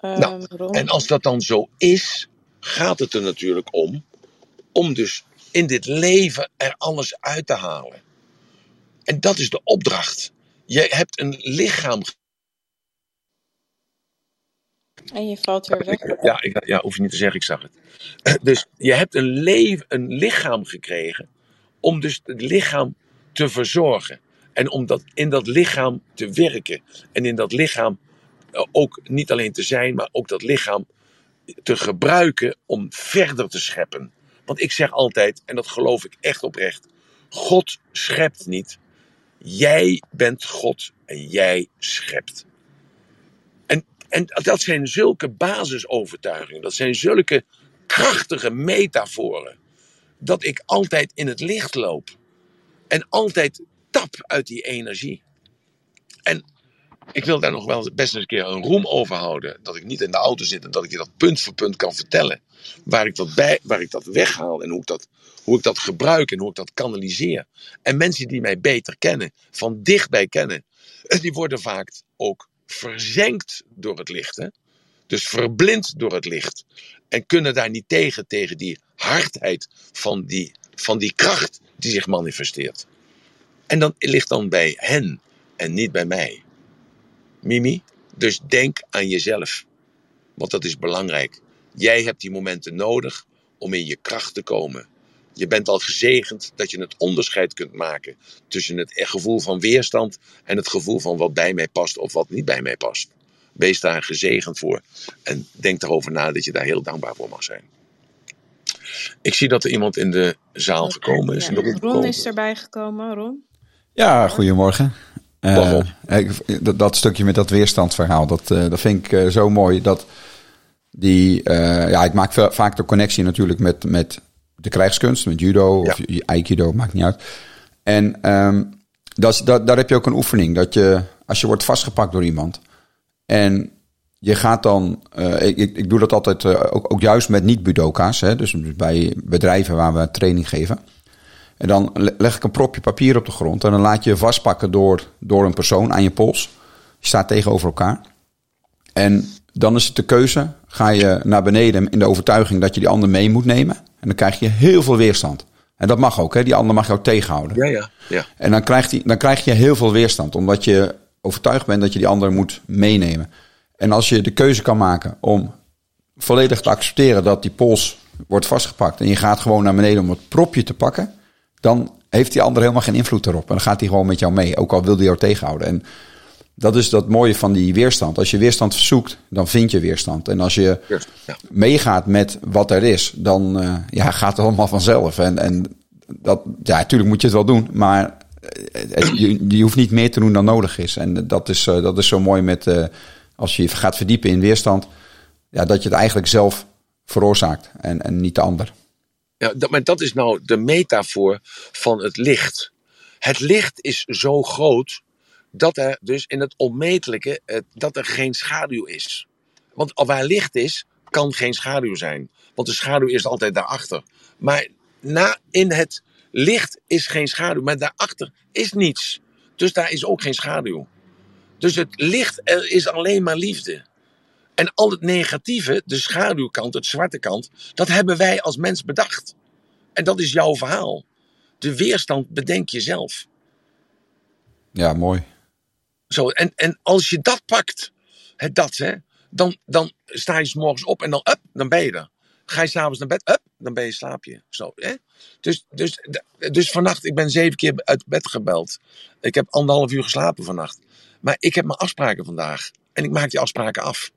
Um, nou, en als dat dan zo is, gaat het er natuurlijk om, om dus in dit leven er alles uit te halen. En dat is de opdracht. Je hebt een lichaam. En je valt weer weg. Ja, ik, ja, hoef je niet te zeggen, ik zag het. Dus je hebt een, leven, een lichaam gekregen om dus het lichaam te verzorgen. En om dat, in dat lichaam te werken. En in dat lichaam eh, ook niet alleen te zijn, maar ook dat lichaam te gebruiken om verder te scheppen. Want ik zeg altijd, en dat geloof ik echt oprecht: God schept niet. Jij bent God en jij schept. En, dat zijn zulke basisovertuigingen, dat zijn zulke krachtige metaforen, dat ik altijd in het licht loop en altijd tap uit die energie. En ik wil daar nog wel best eens een keer een roem over houden. Dat ik niet in de auto zit en dat ik je dat punt voor punt kan vertellen. Waar ik dat, bij, waar ik dat weghaal en hoe ik dat, hoe ik dat gebruik en hoe ik dat kanaliseer. En mensen die mij beter kennen, van dichtbij kennen, die worden vaak ook verzengd door het licht. Hè? Dus verblind door het licht. En kunnen daar niet tegen, tegen die hardheid van die, van die kracht die zich manifesteert. En dan ligt dan bij hen en niet bij mij. Mimi, dus denk aan jezelf. Want dat is belangrijk. Jij hebt die momenten nodig om in je kracht te komen. Je bent al gezegend dat je het onderscheid kunt maken tussen het gevoel van weerstand en het gevoel van wat bij mij past of wat niet bij mij past. Wees daar gezegend voor en denk erover na dat je daar heel dankbaar voor mag zijn. Ik zie dat er iemand in de zaal gekomen is. Ja, Ron is erbij gekomen, Ron. Ja, goedemorgen. Uh, dat, dat, stukje met dat weerstandsverhaal, dat, uh, dat vind ik uh, zo mooi. Dat die, ja, ik maak vaak de connectie natuurlijk met, met de krijgskunst, met judo of ja. aikido, maakt niet uit. En um, dat, dat, daar heb je ook een oefening. Dat je, als je wordt vastgepakt door iemand en je gaat dan, ik, ik doe dat altijd ook, ook juist met niet-budoka's, hè, dus bij bedrijven waar we training geven. En dan leg ik een propje papier op de grond. En dan laat je je vastpakken door, door een persoon aan je pols. Je staat tegenover elkaar. En dan is het de keuze. Ga je naar beneden in de overtuiging dat je die ander mee moet nemen. En dan krijg je heel veel weerstand. En dat mag ook, hè? die ander mag jou tegenhouden. Ja, ja, ja. En dan, krijgt die, dan krijg je heel veel weerstand, omdat je overtuigd bent dat je die ander moet meenemen. En als je de keuze kan maken om volledig te accepteren dat die pols wordt vastgepakt en je gaat gewoon naar beneden om het propje te pakken, dan heeft die ander helemaal geen invloed erop. En dan gaat hij gewoon met jou mee, ook al wil hij jou tegenhouden. En dat is dat mooie van die weerstand. Als je weerstand zoekt, dan vind je weerstand. En als je Ja. meegaat met wat er is, dan uh, ja, gaat het allemaal vanzelf. En, en dat, ja, natuurlijk moet je het wel doen, maar het, je, je, hoeft niet meer te doen dan nodig is. En dat is, uh, dat is zo mooi met uh, als je je gaat verdiepen in weerstand, ja, dat je het eigenlijk zelf veroorzaakt en, en niet de ander. Ja, dat, maar dat is nou de metafoor van het licht. Het licht is zo groot dat er dus in het onmetelijke uh, dat er geen schaduw is. Want waar licht is, kan geen schaduw zijn. Want de schaduw is altijd daarachter. Maar na, in het licht is geen schaduw, maar daarachter is niets. Dus daar is ook geen schaduw. Dus het licht er is alleen maar liefde. En al het negatieve, de schaduwkant, het zwarte kant, dat hebben wij als mens bedacht. En dat is jouw verhaal. De weerstand bedenk je zelf. Ja, mooi. Zo, en, en als je dat pakt, dat, hè, dan, dan sta je s morgens op en dan, up, dan ben je er. Ga je s'avonds naar bed, up, dan ben je slaap je. Zo, hè? Dus, dus, dus vannacht, ik ben zeven keer uit bed gebeld. Ik heb anderhalf uur geslapen vannacht. Maar ik heb mijn afspraken vandaag. En ik maak die afspraken af.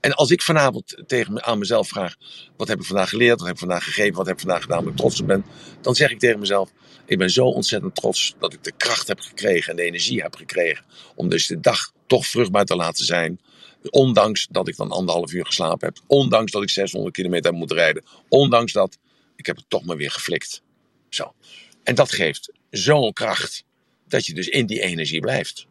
En als ik vanavond tegen aan mezelf vraag: wat heb ik vandaag geleerd, wat heb ik vandaag gegeven, wat heb ik vandaag gedaan, waar ik trots op ben, dan zeg ik tegen mezelf: ik ben zo ontzettend trots dat ik de kracht heb gekregen en de energie heb gekregen om dus de dag toch vruchtbaar te laten zijn. Ondanks dat ik dan anderhalf uur geslapen heb, ondanks dat ik 600 kilometer moeten rijden, ondanks dat ik heb het toch maar weer geflikt. Zo. En dat geeft zo'n kracht dat je dus in die energie blijft.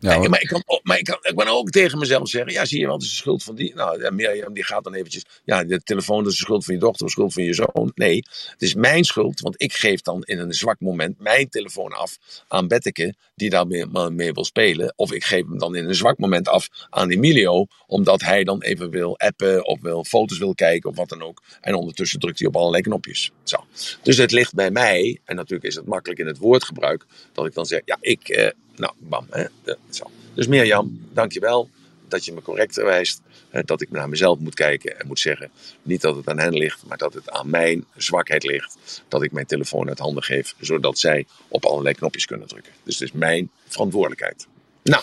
Ja, maar, ik kan, maar ik, kan, ik kan ook tegen mezelf zeggen: ja, zie je wel, het is de schuld van die. Nou, ja, Mirjam die gaat dan eventjes. Ja, de telefoon dat is de schuld van je dochter, de schuld van je zoon. Nee, het is mijn schuld, want ik geef dan in een zwak moment mijn telefoon af aan Betteke, die daar mee, mee wil spelen. Of ik geef hem dan in een zwak moment af aan Emilio, omdat hij dan even wil appen of wil foto's wil kijken of wat dan ook. En ondertussen drukt hij op allerlei knopjes. Zo. Dus het ligt bij mij, en natuurlijk is het makkelijk in het woordgebruik, dat ik dan zeg: ja, ik. Eh, nou, bam. Hè, zo. Dus Mirjam, dankjewel dat je me correct wijst. Dat ik naar mezelf moet kijken en moet zeggen. Niet dat het aan hen ligt, maar dat het aan mijn zwakheid ligt. Dat ik mijn telefoon uit handen geef, zodat zij op allerlei knopjes kunnen drukken. Dus het is mijn verantwoordelijkheid. Nou,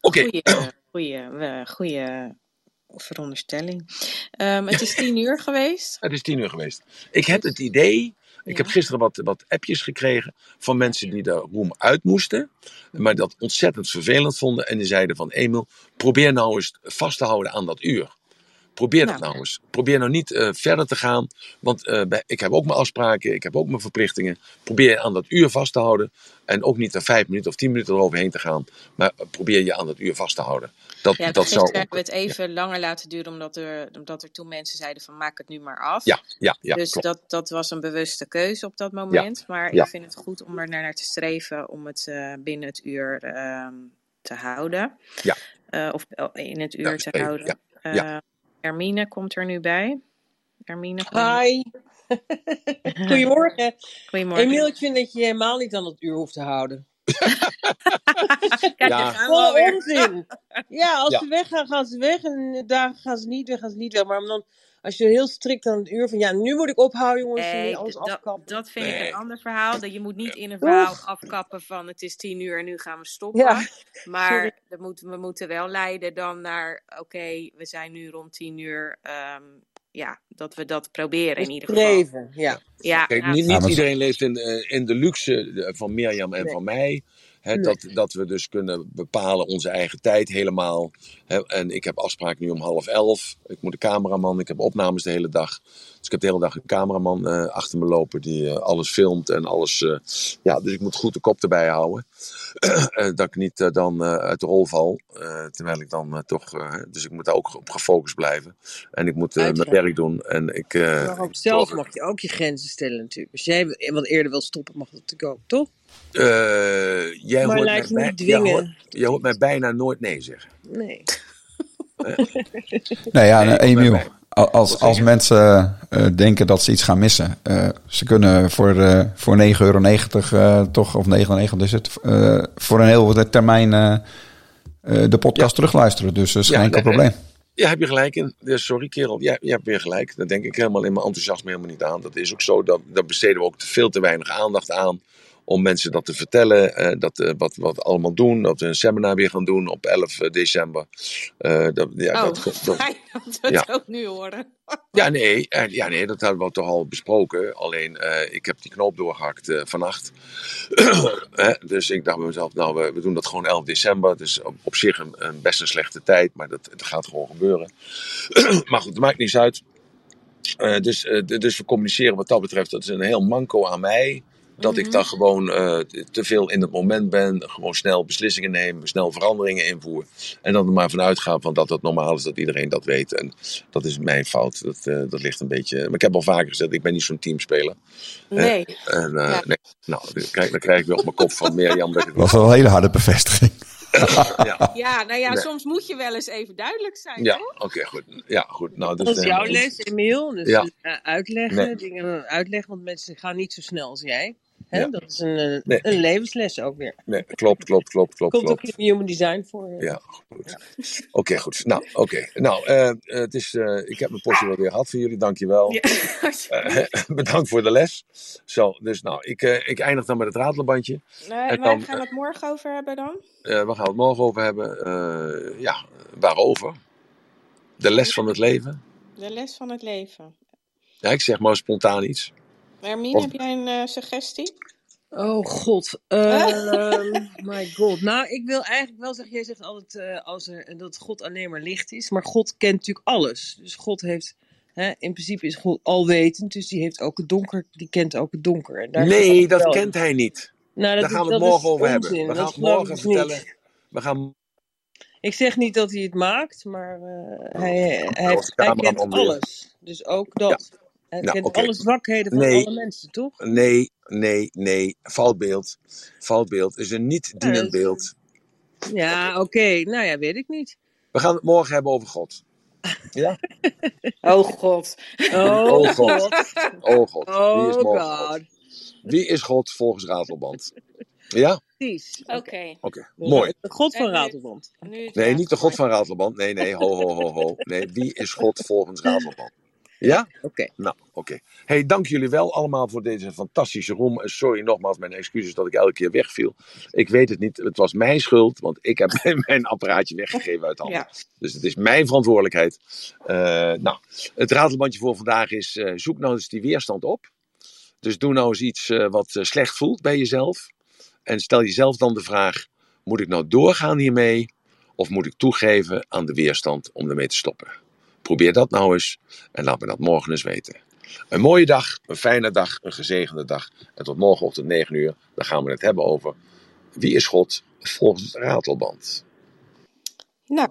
oké. Okay. Goeie, goeie, goeie veronderstelling. Um, het is tien uur geweest. Het is tien uur geweest. Ik heb het idee ik heb gisteren wat, wat appjes gekregen van mensen die de room uit moesten. Maar dat ontzettend vervelend vonden. En die zeiden van Emil, probeer nou eens vast te houden aan dat uur. Probeer dat nou, nou eens. Probeer nou niet uh, verder te gaan. Want uh, bij, ik heb ook mijn afspraken, ik heb ook mijn verplichtingen. Probeer aan dat uur vast te houden. En ook niet er vijf minuten of tien minuten eroverheen te gaan. Maar probeer je aan dat uur vast te houden. Dat, ja, dat zou hebben we het even ja. langer laten duren, omdat er, omdat er toen mensen zeiden van maak het nu maar af. Ja, ja, ja. Dus dat, dat was een bewuste keuze op dat moment. Ja, maar ik vind het goed om er naar te streven om het uh, binnen het uur uh, te houden. Ja. Of in het uur te houden. Ja. Hermine komt er nu bij. Hermine. Hi. Goedemorgen. Goedemorgen. Emiel, ik vind dat je helemaal niet aan het uur hoeft te houden. Kijk, ja. Vol onzin. Ja, als ja. ze weggaan, gaan ze weg. En dagen gaan ze niet weg, gaan ze niet weg. Maar dan, als je heel strikt aan het uur van... Ja, nu moet ik ophouden, jongens. Nee, alles dat, afkappen. dat vind ik een ander verhaal. Dat je moet niet in een verhaal Oef. afkappen van... Het is tien uur en nu gaan we stoppen. Ja. Maar dat moet, we moeten wel leiden dan naar... Oké, okay, we zijn nu rond tien uur... Um, ja, dat we dat proberen in ieder geval. Ja. ja, Kijk, niet, niet iedereen leeft in, uh, in de luxe van Mirjam en nee. van mij. He, nee. dat, dat we dus kunnen bepalen onze eigen tijd helemaal. He, en ik heb afspraak nu om half elf. Ik moet een cameraman, ik heb opnames de hele dag. Dus ik heb de hele dag een cameraman uh, achter me lopen die uh, alles filmt en alles. Uh, ja, dus ik moet goed de kop erbij houden. dat ik niet dan uit de rol val. terwijl ik dan toch. dus ik moet daar ook op gefocust blijven. En ik moet mijn werk doen. En ik, maar ook zelf mag je ook je grenzen stellen natuurlijk. Als jij wat eerder wil stoppen, mag dat ook, toch? Uh, jij, maar hoort laat je mij, niet dwingen. Jij hoort, jij hoort mij bijna nooit nee zeggen. Nee. nee, ja, nee, Emiel. Als, als mensen uh, denken dat ze iets gaan missen, uh, ze kunnen voor, uh, voor 9,90 euro toch, of 99 is het, voor een heel termijn de podcast ja. terugluisteren. Dus dat is geen enkel nee, probleem. Ja, heb je gelijk in. Sorry, kerel. Ja, je hebt weer gelijk. Dat denk ik helemaal in mijn enthousiasme helemaal niet aan. Dat is ook zo. Dat, daar besteden we ook veel te weinig aandacht aan. Om mensen dat te vertellen. eh, dat, eh, wat, wat we allemaal doen. Dat we een seminar weer gaan doen op 11 december. Eh, dat, ja, Oh, dat, dat, fijn dat we ja. het ook nu horen. ja, nee, ja, nee, dat hebben we toch al besproken. Alleen, ik heb die knoop doorgehakt eh, vannacht. Dus ik dacht bij mezelf, nou, we, we doen dat gewoon 11 december. Dus op, op zich een, een best een slechte tijd, maar dat, gaat gewoon gebeuren. maar goed, het maakt niets uit. Dus, dus we communiceren wat dat betreft. Dat is een heel manco aan mij. Dat ik dan gewoon eh, te veel in het moment ben. Gewoon snel beslissingen neem. Snel veranderingen invoer. En dan er maar vanuit ga van dat het normaal is dat iedereen dat weet. En dat is mijn fout. Dat, eh, dat ligt een beetje. Maar ik heb al vaker gezegd, ik ben niet zo'n teamspeler. Nee. En, eh, Ja. nee. Nou, dan krijg, dan krijg ik weer op mijn kop van Mirjam. Dat ik het Dat was wel een hele harde bevestiging. ja, Ja, nou ja, Nee. soms moet je wel eens even duidelijk zijn, ja oké, goed. Ja, goed. Nou, dus, Dat is eh, jouw les, Emiel. Dus Ja. eh, uitleggen, Nee. dingen uitleggen, want mensen gaan niet zo snel als jij. Hè? Ja. Dat is een, eh, Nee. een levensles ook weer. Nee, klopt, klopt, klopt, klopt. Komt ook in Human Design voor. Ja, goed. Oké, goed. Nou, oké. Nou, eh, het is, eh, ik heb mijn portie wel weer gehad voor jullie. Dankjewel. Ja, Eh, bedankt voor de les. Zo, dus nou, ik, ik eindig dan met het ratelbandje. En waar gaan we het morgen over hebben dan? Waar gaan we het morgen over hebben? Ja, waarover? De les van het leven. De les van het leven. Ja, ik zeg maar spontaan iets. Hermine, heb jij een eh, suggestie? Oh god. Ehm my god. Nou, ik wil eigenlijk wel zeggen, jij zegt altijd eh, als er, dat God alleen maar licht is. Maar God kent natuurlijk alles. Dus God heeft, hè, in principe is God alwetend. Dus die heeft ook het donker, die kent ook het donker. En daar Nee, dat kent hij niet. Nou, dat Daar gaan we het morgen over hebben. We gaan het morgen niet. vertellen. We gaan Ik zeg niet dat hij het maakt, maar eh, hij, hij, heeft, hij kent alles. Dus ook dat. Hij Ja, kent alle zwakheden van Nee. alle mensen, toch? Nee, nee, nee. Foutbeeld. Foutbeeld is een niet Ja, dienend dat- beeld. Ja, oké. Nou ja, weet ik niet. We gaan het morgen hebben over God. Ja? Oh god. Oh, Oh, God. god. Oh God. Wie is Oh God? god. Wie is God volgens Ratelband? Ja? Precies. Oké. Oké, mooi. De god van Ratelband. Nee, niet de God van Ratelband. Nee, nee, ho, ho, ho, ho. Nee, wie is God volgens Ratelband? Ja? Oké. Nou, oké. Hey, dank jullie wel allemaal voor deze fantastische room. En Sorry nogmaals, mijn excuses dat ik elke keer wegviel. Ik weet het niet. Het was mijn schuld, want ik heb mijn apparaatje weggegeven uit handen. Ja. Dus het is mijn verantwoordelijkheid. Eh, nou, het ratelbandje voor vandaag is: eh, zoek nou eens die weerstand op. Dus doe nou eens iets eh, wat slecht voelt bij jezelf. En stel jezelf dan de vraag: moet ik nou doorgaan hiermee? Of moet ik toegeven aan de weerstand om ermee te stoppen? Probeer dat nou eens en laat me dat morgen eens weten. Een mooie dag, een fijne dag, een gezegende dag. En tot morgenochtend 9 uur, dan gaan we het hebben over wie is God volgens het ratelband. Nou,